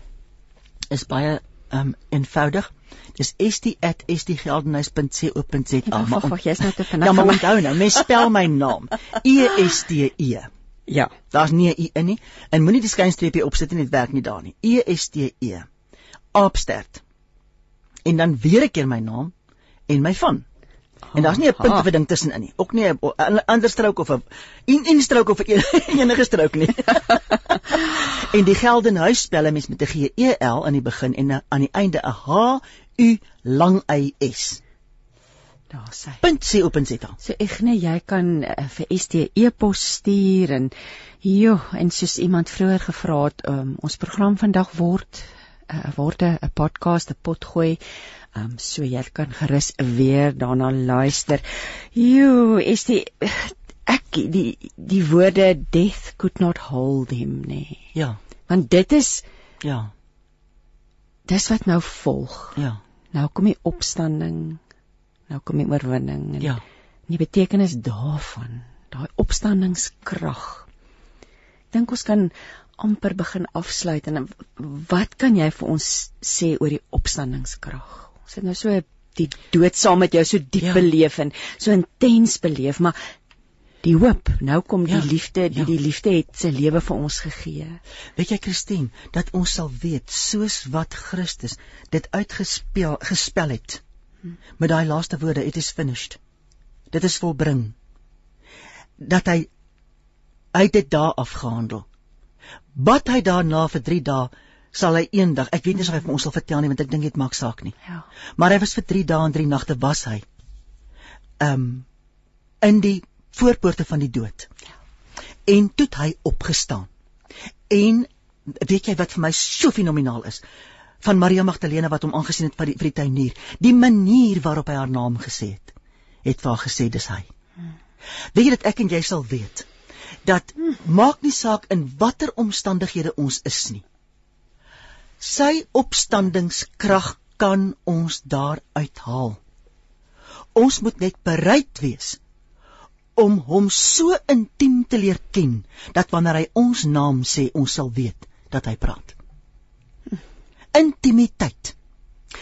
is baie um eenvoudig. Dis st@stgeldenhuis.co.za. Wag, wag, wag, jy's nou te vinnig. Ja, maar onthou nou, mens spel my naam. E S T E. Ja. Daar's nie 'n i in nie. En moenie die skynstreepie opsit nie, dit werk nie daar nie. E S T E. Aapstert. En dan weer 'n keer my naam en my van. En daar's nie 'n punt of 'n ding tussenin nie. Ook nie 'n ander strook of 'n en en strook of 'n een- enige strook nie. en die Geldenhuis spel 'n mens met 'n G E L aan die begin en 'n- aan die einde 'n H U lang Y S. Daar sê. Punt C op en Z. So Egne, jy kan uh, vir ST e-pos stuur en jo, en soos iemand vroeër gevra het, um, ons program vandag word uh, word 'n podcast, 'n potgooi. Um so jy kan gerus weer daarna luister. Jo, ST ek die die woorde death could not hold him nee. Ja. Want dit is Ja. dis wat nou volg. Ja. Nou kom die opstanding. Nou kom die oorwinning en Ja. die betekenis daarvan, daai opstandingskrag. Dink ons kan amper begin afsluit en wat kan jy vir ons sê oor die opstandingskrag? Ons het nou so die dood saam met jou so diep Ja. beleef en so intens beleef, maar die hoop, nou kom die Ja, liefde, die ja. die liefde het sy lewe vir ons gegee. Weet jy Christine, dat ons sal weet soos wat Christus dit uitgespel gespel het met daai laaste woorde, it is finished. Dit is volbring. Dat hy het dit daar afgehandel. Wat hy daarna vir 3 dae sal hy eendag, ek weet nie of hy vir ons sal vertel nie want ek dink dit maak saak nie. Ja. Maar hy was vir 3 dae en 3 nagte was hy. Um in die voorpoorte van die dood. En toe het hy opgestaan. En weet jy wat vir my so fenomenaal is? Van Maria Magdalene wat hom aangesien het vir die, vir die tuinier, die manier waarop hy haar naam gesê het, het vir haar gesê dis hy. Weet jy dat ek en jy sal weet dat maak nie saak in watter omstandighede ons is nie. Sy opstandingskrag kan ons daar uithaal. Ons moet net bereid wees om hom so intiem te leer ken dat wanneer hy ons naam sê, ons sal weet dat hy praat. Intimiteit.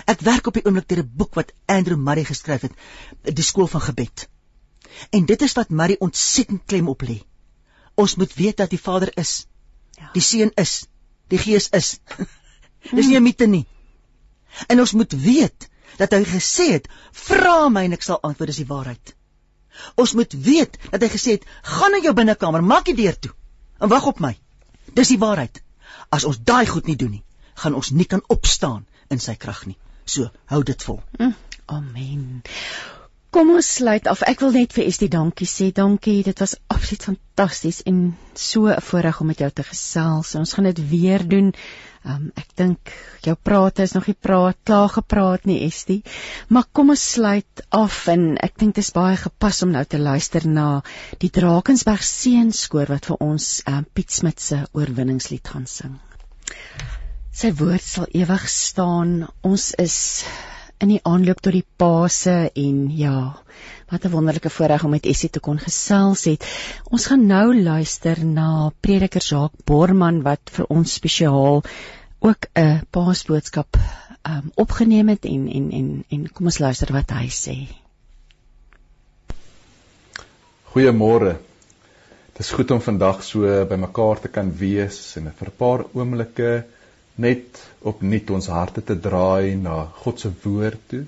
Ek werk op die oomblik deur 'n boek wat Andrew Murray geskryf het, Die skool van gebed. En dit is wat Murray ontsettend klem op lê. Ons moet weet dat die Vader is. Ja. Die Seun is. Die Gees is. Dis nie 'n mite nie. En ons moet weet dat hy gesê het, "Vra my en ek sal antwoord, dis die waarheid." Ons moet weet dat hy gesê het, "Gaan na jou binnekamer, maak die deur toe en wag op my." Dis die waarheid. As ons daai goed nie doen nie, gaan ons nie kan opstaan in sy krag nie. So, hou dit vol. Mm, amen. Kom ons sluit af. Ek wil net vir Estie dankie sê. Dankie. Dit was absoluut fantasties en so 'n voorreg om met jou te gesels. Ons gaan dit weer doen. Um, ek dink jou prate is nog nie praat klaar gepraat nie, Estie. Maar kom ons sluit af en ek dink dit is baie gepas om nou te luister na die Drakensberg seunskoor wat vir ons um, Piet Smit se oorwinningslied gaan sing. Sy woord sal ewig staan. Ons is in die aanloop tot die Paase en ja, wat 'n wonderlike voorreg om met Essie te kon gesels het. Ons gaan nou luister na prediker Jacques Borman wat vir ons spesiaal ook 'n Paasboodskap um, opgeneem het en en en en kom ons luister wat hy sê. Goeiemôre. Dit is goed om vandag so bymekaar te kan wees en vir 'n paar oomblikke net opnuut ons harte te draai na God se woord toe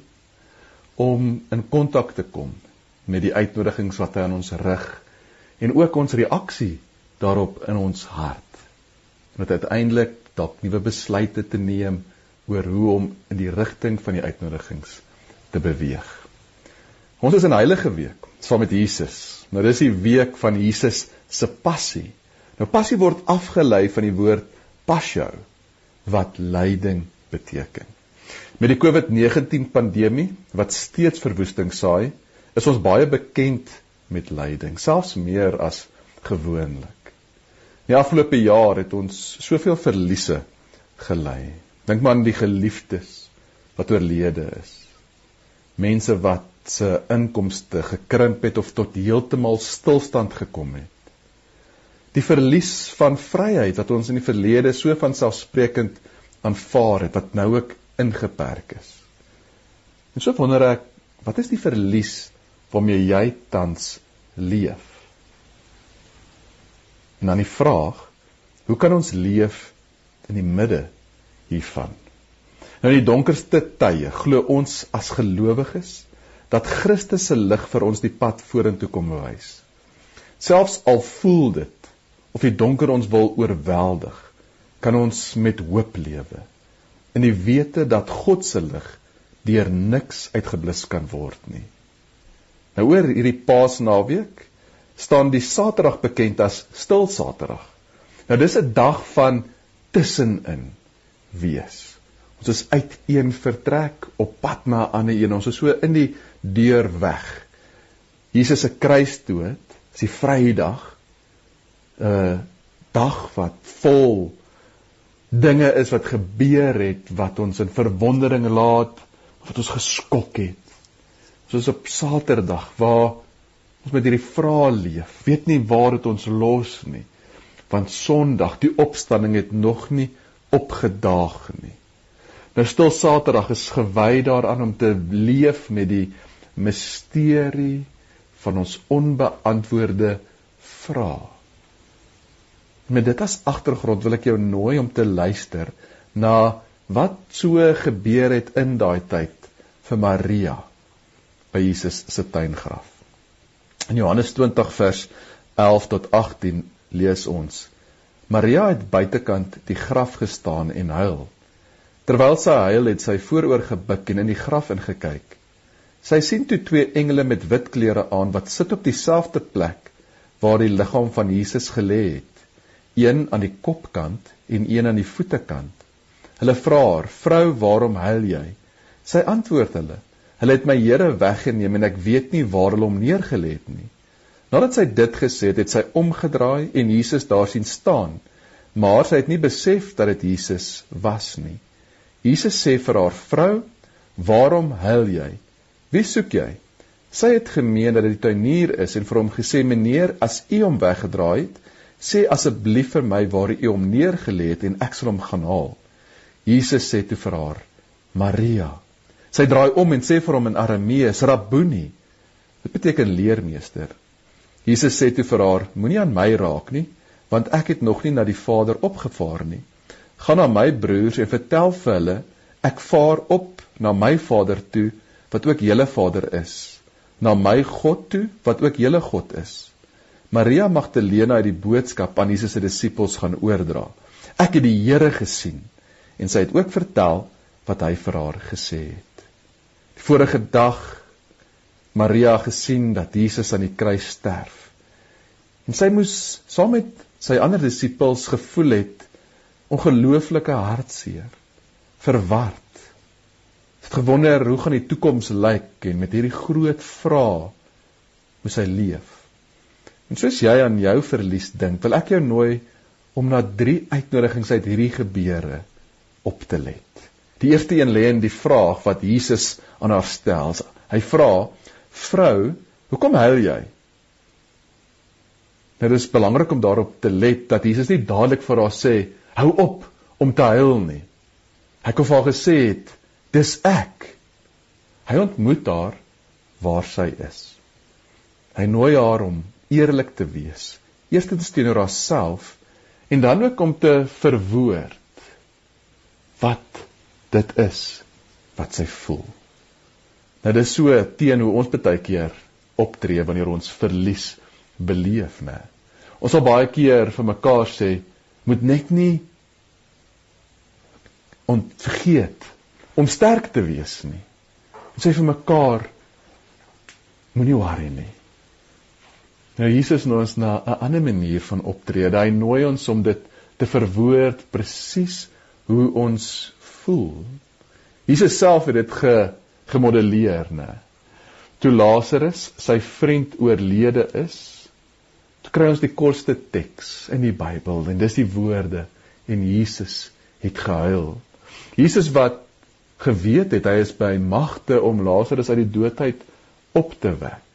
om in kontak te kom met die uitnodigings wat hy aan ons rig en ook ons reaksie daarop in ons hart. En dit uiteindelik dalk nuwe besluite te neem oor hoe om in die rigting van die uitnodigings te beweeg. Ons is in Heilige Week saam met Jesus. Nou dis die week van Jesus se passie. Nou passie word afgelei van die woord passio wat lyding beteken. Met die COVID-19 pandemie wat steeds verwoesting saai, is ons baie bekend met lyding, selfs meer as gewoonlik. Die afgelope jaar het ons soveel verliese gely. Dink maar aan die geliefdes wat oorlede is. Mense wat se inkomste gekrimp het of tot heeltemal stilstand gekom het. Die verlies van vryheid wat ons in die verlede so van selfsprekend aanvaar het wat nou ook ingeperk is. En so wonder ek, wat is die verlies waarmee jy tans leef? En dan die vraag, hoe kan ons leef in die midde hiervan? Nou in die donkerste tye glo ons as gelowiges dat Christus se lig vir ons die pad vorentoe kom wys. Selfs al voel dit of die donker ons wil oorweldig, kan ons met hoop lewe in die wete dat God se lig deur niks uitgeblus kan word nie. Nou oor hierdie Paasnaweek staan die Saterdag bekend as Stil Saterdag. Nou dis 'n dag van tussenin wees. Ons is uit een vertrek op pad na 'n ander een. Ons is so in die deur weg. Jesus se kruisdood, is die Vrydag, 'n uh, dag wat vol dinge is wat gebeur het wat ons in verwondering laat, wat ons geskok het. Soos op Saterdag waar ons met hierdie vrae leef, weet nie waar dit ons los nie. Want Sondag, die opstanding het nog nie opgedaag nie. Nou stil Saterdag is gewy daaraan om te leef met die misterie van ons onbeantwoorde vrae. Met dit as agtergrond wil ek jou nooi om te luister na wat so gebeur het in daai tyd vir Maria by Jesus se tuingraf. In Johannes 20 vers 11 tot 18 lees ons: Maria het buitekant die graf gestaan en huil. Terwyl sy huil, het sy vooroor gebuk en in die graf ingekyk. Sy sien toe twee engele met wit klere aan wat sit op dieselfde plek waar die liggaam van Jesus gelê het, een aan die kopkant en een aan die voetekant. Hulle vra haar: "Vrou, waarom huil jy?" Sy antwoord hulle: "Hulle het my Here weggeneem en ek weet nie waar hulle hom neergelê het nie." Nadat sy dit gesê het, het sy omgedraai en Jesus daar sien staan, maar sy het nie besef dat dit Jesus was nie. Jesus sê vir haar: "Vrou, waarom huil jy?" Wie soek jy? Sy het gemeen dat dit die tuinier is en vir hom gesê: "Meneer, as u hom weggedraai het, sê asseblief vir my waar u hom neergelê het en ek sal hom gaan haal." Jesus sê toe vir haar: "Maria." Sy draai om en sê vir hom in Aramees: "Rabboni." Dit beteken leermeester. Jesus sê toe vir haar: "Moenie aan my raak nie, want ek het nog nie na die Vader opgevaar nie. Gaan na my broers en vertel vir hulle ek vaar op na my Vader toe." wat ook julle Vader is, na my God toe wat ook julle God is. Maria Magdalena het die boodskap aan Jesus se disippels gaan oordra. Ek het die Here gesien en sy het ook vertel wat hy vir haar gesê het. Vorige dag Maria gesien dat Jesus aan die kruis sterf. En sy moes saam met sy ander disippels gevoel het ongelooflike hartseer, verward het gewonder hoe gaan die toekoms lyk en met hierdie groot vrae moet hy leef. En soos jy aan jou verlies dink, wil ek jou nooi om na drie uitnodigings uit hierdie gebeure op te let. Die eerste een lê in die vraag wat Jesus aan haar stel. Hy vra: "Vrou, hoekom huil jy?" Nou dis belangrik om daarop te let dat Jesus nie dadelik vir haar sê: "Hou op om te huil nie." Hy kon vir haar gesê het: Dis ek. Hy ontmoet haar waar sy is. Hy nooi haar om eerlik te wees, eerstens teenoor haarself en dan ook om te verwoord wat dit is wat sy voel. Nou dis so teen hoe ons baie keer optree wanneer ons verlies beleef, né? Ons sal baie keer vir mekaar sê, moet net nie ontvergeet om sterk te wees nie. Ons sê vir mekaar moenie worry nie. Nou Jesus nooi ons na 'n ander manier van optrede. Hy nooi ons om dit te verwoord presies hoe ons voel. Jesus self het dit ge, gemodelleer, né? Toe Lazarus, sy vriend oorlede is, toe kry ons die kortste teks in die Bybel en dis die woorde en Jesus het gehuil. Jesus wat geweet het hy is by magte om Lazarus uit die doodheid op te wek.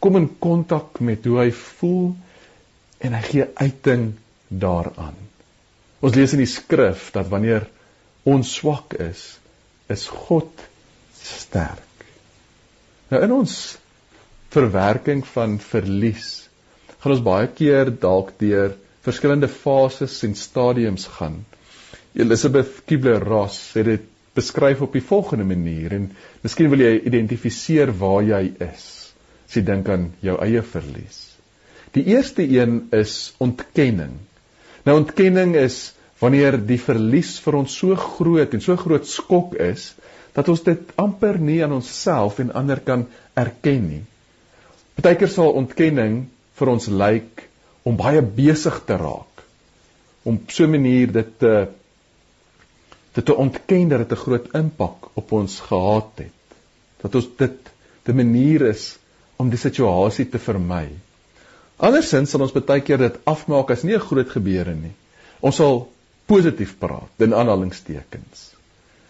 Kom in kontak met hoe hy voel en hy gee uiting daaraan. Ons lees in die skrif dat wanneer ons swak is, is God sterk. Nou in ons verwerking van verlies gaan ons baie keer dalk deur verskillende fases en stadiums gaan. Elizabeth Kubler-Ross het dit beskryf op die volgende manier en miskien wil jy identifiseer waar jy is as jy dink aan jou eie verlies. Die eerste een is ontkenning. Nou ontkenning is wanneer die verlies vir ons so groot en so groot skok is dat ons dit amper nie aan onsself en ander kan erken nie. Partykeer sal ontkenning vir ons lyk om baie besig te raak om so 'n manier dit te dit te ontken dat dit 'n groot impak op ons gehad het. Dat ons dit 'n manier is om die situasie te vermy. Andersins sal ons baie keer dit afmaak as nie 'n groot gebeure nie. Ons sal positief praat in aanhalingstekens.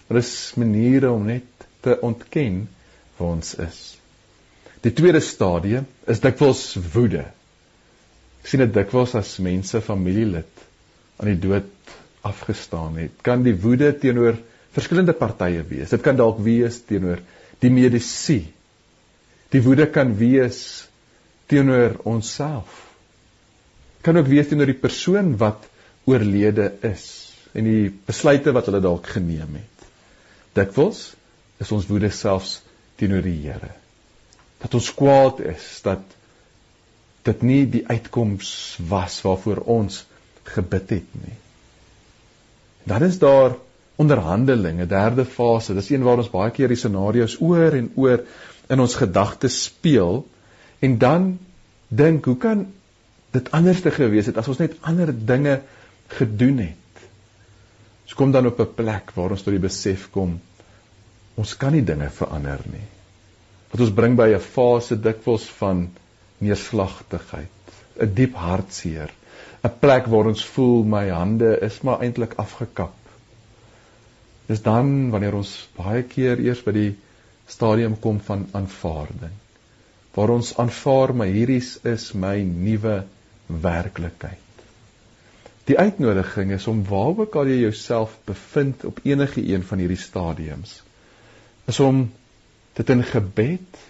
Daar is maniere om net te ontken wie ons is. Die tweede stadium is dikwels woede. Ek sien dit dikwels as mense familielid aan die dood afgestaan het. Kan die woede teenoor verskillende partye wees. Dit kan dalk wees teenoor die medisy. Die woede kan wees teenoor onsself. Kan ook wees teenoor die persoon wat oorlede is en die besluite wat hulle dalk geneem het. Dikwels is ons woede selfs teenoor die Here. Dat ons kwaad is dat dit nie die uitkoms was waarvoor ons gebid het nie. Dan is daar onderhandelinge, derde fase. Dis een waar ons baie keer die scenario's oor en oor in ons gedagtes speel en dan dink hoe kan dit anders te gewees het as ons net ander dinge gedoen het. Ons kom dan op 'n plek waar ons tot die besef kom ons kan nie dinge verander nie. Wat ons bring by 'n fase dikwels van neerslagtigheid, 'n diep hartseer, 'n plek waar ons voel my hande is maar eintlik afgekap. Dis dan wanneer ons baie keer eers by die stadium kom van aanvaarding waar ons aanvaar maar hierdie is my nuwe werklikheid. Die uitnodiging is om waar ook al jy jouself bevind op enige een van hierdie stadiums is om dit in gebed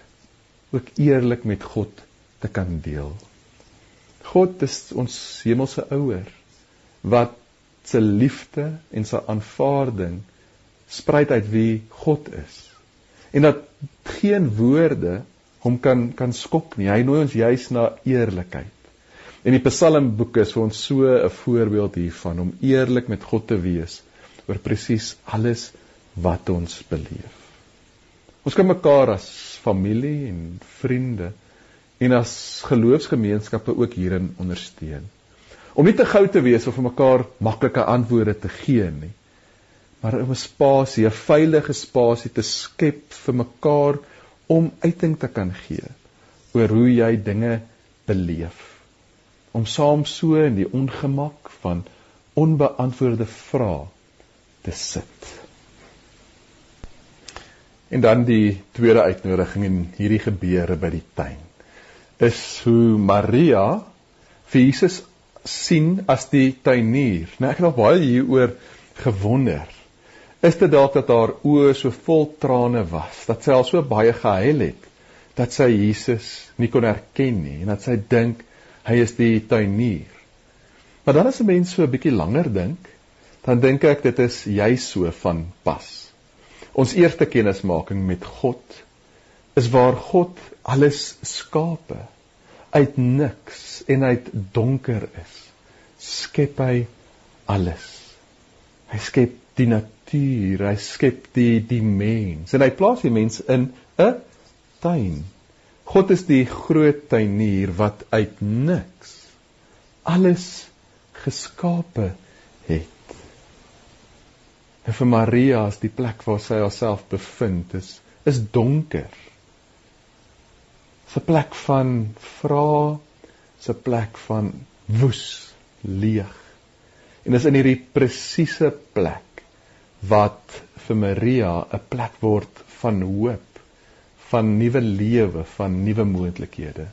ook eerlik met God te kan deel. God is ons hemelse ouer wat se liefde en sy aanvaarding spruit uit wie God is. En dat geen woorde hom kan kan skok nie. Hy nooi ons juis na eerlikheid. En die Psalmboek is vir ons so 'n voorbeeld hiervan om eerlik met God te wees oor presies alles wat ons beleef. Ons kan mekaar as familie en vriende en as geloofsgemeenskappe ook hierin ondersteun. Om nie te gou te wees of vir mekaar maklike antwoorde te gee nie, maar 'n spasie, 'n veilige spasie te skep vir mekaar om uiting te kan gee oor hoe jy dinge beleef. Om saam so in die ongemak van onbeantwoorde vrae te sit. En dan die tweede uitnodiging in hierdie gebeure by die tuin is hoe Maria vir Jesus sien as die tuinier. Nou ek het al baie hieroor gewonder. Is dit dalk dat haar oë so vol trane was dat sy al so baie gehuil het dat sy Jesus nie kon herken nie en dat sy dink hy is die tuinier. Maar dan as 'n mens so 'n bietjie langer dink, dan dink ek dit is juis so van pas. Ons eerste kennismaking met God is waar God alles skape uit niks en uit donker is. Skep hy alles. Hy skep die natuur, hy skep die die mens en hy plaas die mens in 'n tuin. God is die groot tuinier wat uit niks alles geskape het. En vir Maria is die plek waar sy haarself bevind is is donker. 'n plek van vra, 'n plek van woes, leeg. En dis in hierdie presiese plek wat vir Maria 'n plek word van hoop, van nuwe lewe, van nuwe moontlikhede.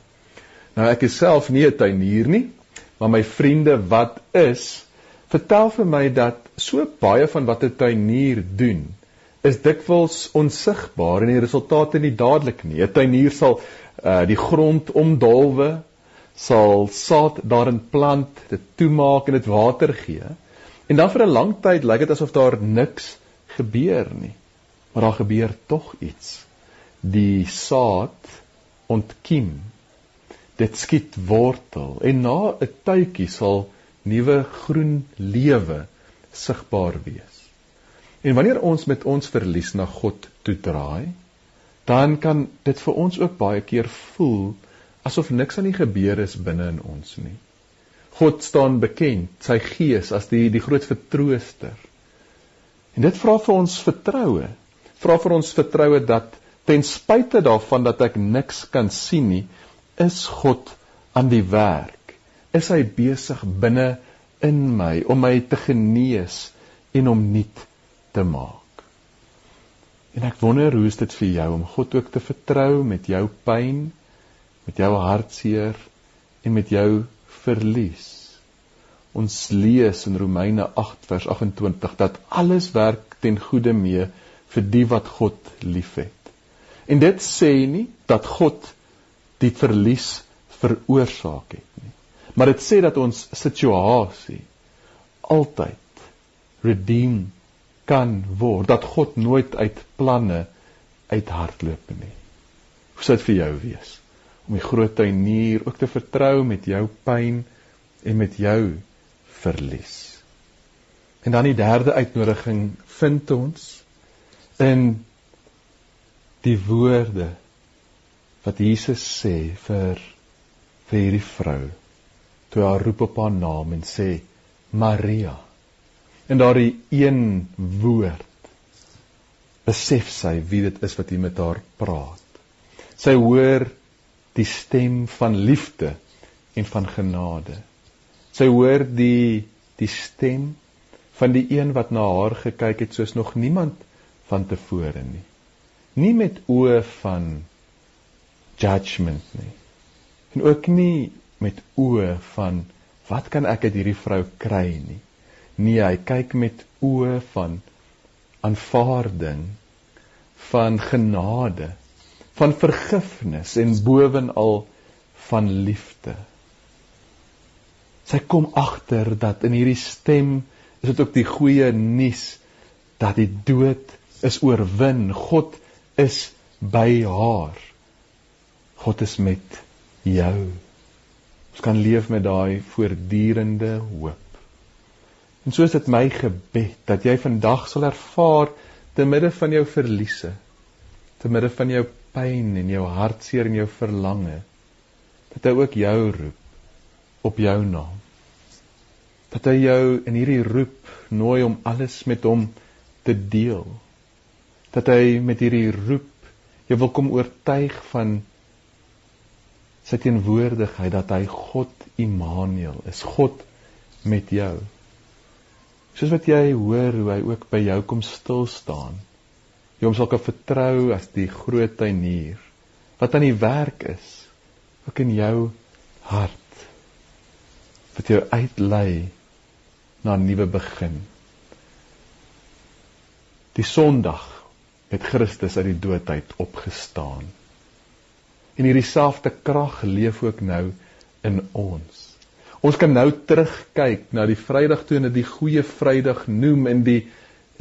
Nou ek is self nie 'n tuinier nie, maar my vriende wat is, vertel vir my dat so baie van wat 'n tuinier doen, is dikwels onsigbaar en die resultate nie dadelik nie. 'n Tuinier sal uh, die grond omdolwe, sal saad daarin plant, dit toemaak en dit water gee. En dan vir 'n lang tyd lyk dit asof daar niks gebeur nie. Maar daar gebeur tog iets. Die saad ontkiem dit skiet wortel en na 'n tydjie sal nuwe groen lewe sigbaar wees. En wanneer ons met ons verlies na God toe draai, dan kan dit vir ons ook baie keer voel asof niks aan die gebeur is binne in ons nie. God staan bekend, sy gees as die die groot vertrooster. En dit vra vir ons vertroue. Vra vir ons vertroue dat ten spyte daarvan dat ek niks kan sien nie, is God aan die werk? Is hy besig binne in my om my te genees en om nuut te maak? En ek wonder hoe is dit vir jou om God ook te vertrou met jou pyn, met jou hartseer en met jou verlies? Ons lees in Romeine 8 vers 28 dat alles werk ten goeie mee vir die wat God liefhet. En dit sê nie dat God die verlies veroorsaak het nie. Maar dit sê dat ons situasie altyd redeem kan word, dat God nooit uit planne uithardloop nie. Hoe sou dit vir jou wees om die groot tuinier ook te vertrou met jou pyn en met jou verlies? En dan die derde uitnodiging vind ons in die woorde wat Jesus sê vir vir hierdie vrou toe haar roep op haar naam en sê Maria. En daardie een woord besef sy wie dit is wat hier met haar praat. Sy hoor die stem van liefde en van genade. Sy hoor die die stem van die een wat na haar gekyk het soos nog niemand van tevore nie nie met oë van judgment nie. En ook nie met oë van wat kan ek uit hierdie vrou kry nie. Nee, hy kyk met oë van aanvaarding, van genade, van vergifnis en bovenal van liefde. Sy kom agter dat in hierdie stem is dit ook die goeie nuus dat die dood is oorwin. God is by haar. God is met jou. Ons kan leef met daai voortdurende hoop. En so is dit my gebed dat jy vandag sal ervaar te midde van jou verliese, te midde van jou pyn en jou hartseer en jou verlange, dat hy ook jou roep op jou naam. Dat hy jou in hierdie roep nooi om alles met hom te deel. Dat hy met hierdie roep jou wil kom oortuig van sy teenwoordigheid dat hy God Immanuel is, God met jou. Soos wat jy hoor hoe hy ook by jou kom stil staan. Jy hom sal kan vertrou as die groot tuinier wat aan die werk is ook in jou hart wat jou uitlei na 'n nuwe begin. Die Sondag het Christus uit die dood uit opgestaan. En hierdie selfde krag leef ook nou in ons. Ons kan nou terugkyk na die Vrydag toe en dit die goeie Vrydag noem in die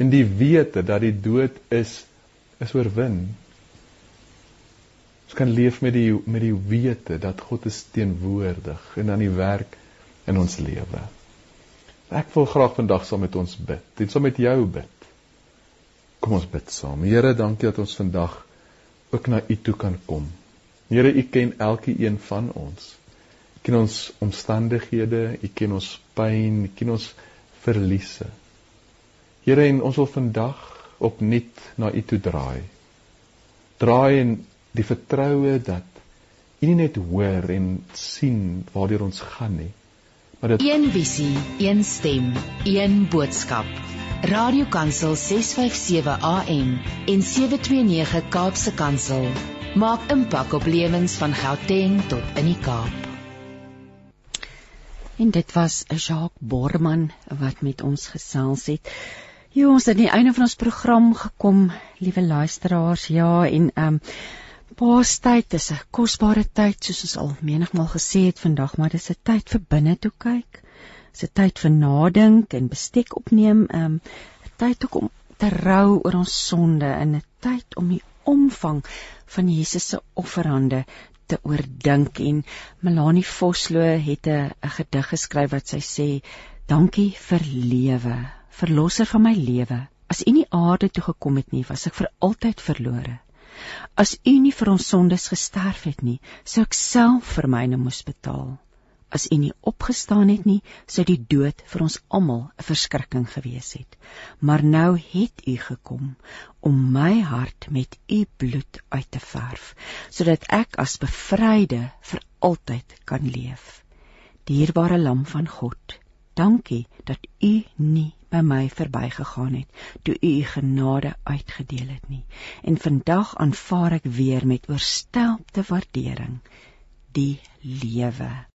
in die wete dat die dood is is oorwin. Ons kan leef met die met die wete dat God is teenwoordig en aan die werk in ons lewe. Ek wil graag vandag saam met ons bid. En saam met jou bid. Kom ons bid saam. Here, dankie dat ons vandag ook na U toe kan kom. Here, U ken elke een van ons. U ken ons omstandighede, U ken ons pyn, U ken ons verliese. Here en ons wil vandag opnuut na U toe draai. Draai in die vertroue dat U nie net hoor en sien waartoe ons gaan nie, maar dit Een visie, een stem, een boodskap. Radiokansel 657 AM en 729 Kaapse Kansel maak impak op lewens van Gauteng tot in die Kaap. En dit was Jacques Borman wat met ons gesels het. Jo, ons het aan die einde van ons program gekom, liewe luisteraars. Ja, en ehm um, Paastyd is 'n kosbare tyd soos ons al menigmal gesê het vandag, maar dis 'n tyd vir binne toe kyk. Dis 'n tyd vir nadink en bestek opneem, ehm um, 'n tyd om te rou oor ons sonde en 'n tyd om die omvang van Jesus se offerande te oordink. En Melanie Vosloo het 'n gedig geskryf wat sy sê dankie vir lewe verlosser van my lewe. As u nie aarde toe gekom het nie was ek vir altyd verlore. As u nie vir ons sondes gesterf het nie sou ek self vir myne moes betaal as u nie opgestaan het nie, sou die dood vir ons almal 'n verskrikking gewees het. Maar nou het u gekom om my hart met u bloed uit te verf, sodat ek as bevryde vir altyd kan leef. Dierbare lam van God, dankie dat u nie by my verbygegaan het toe u u genade uitgedeel het nie. En vandag aanvaar ek weer met oorstelpte waardering die lewe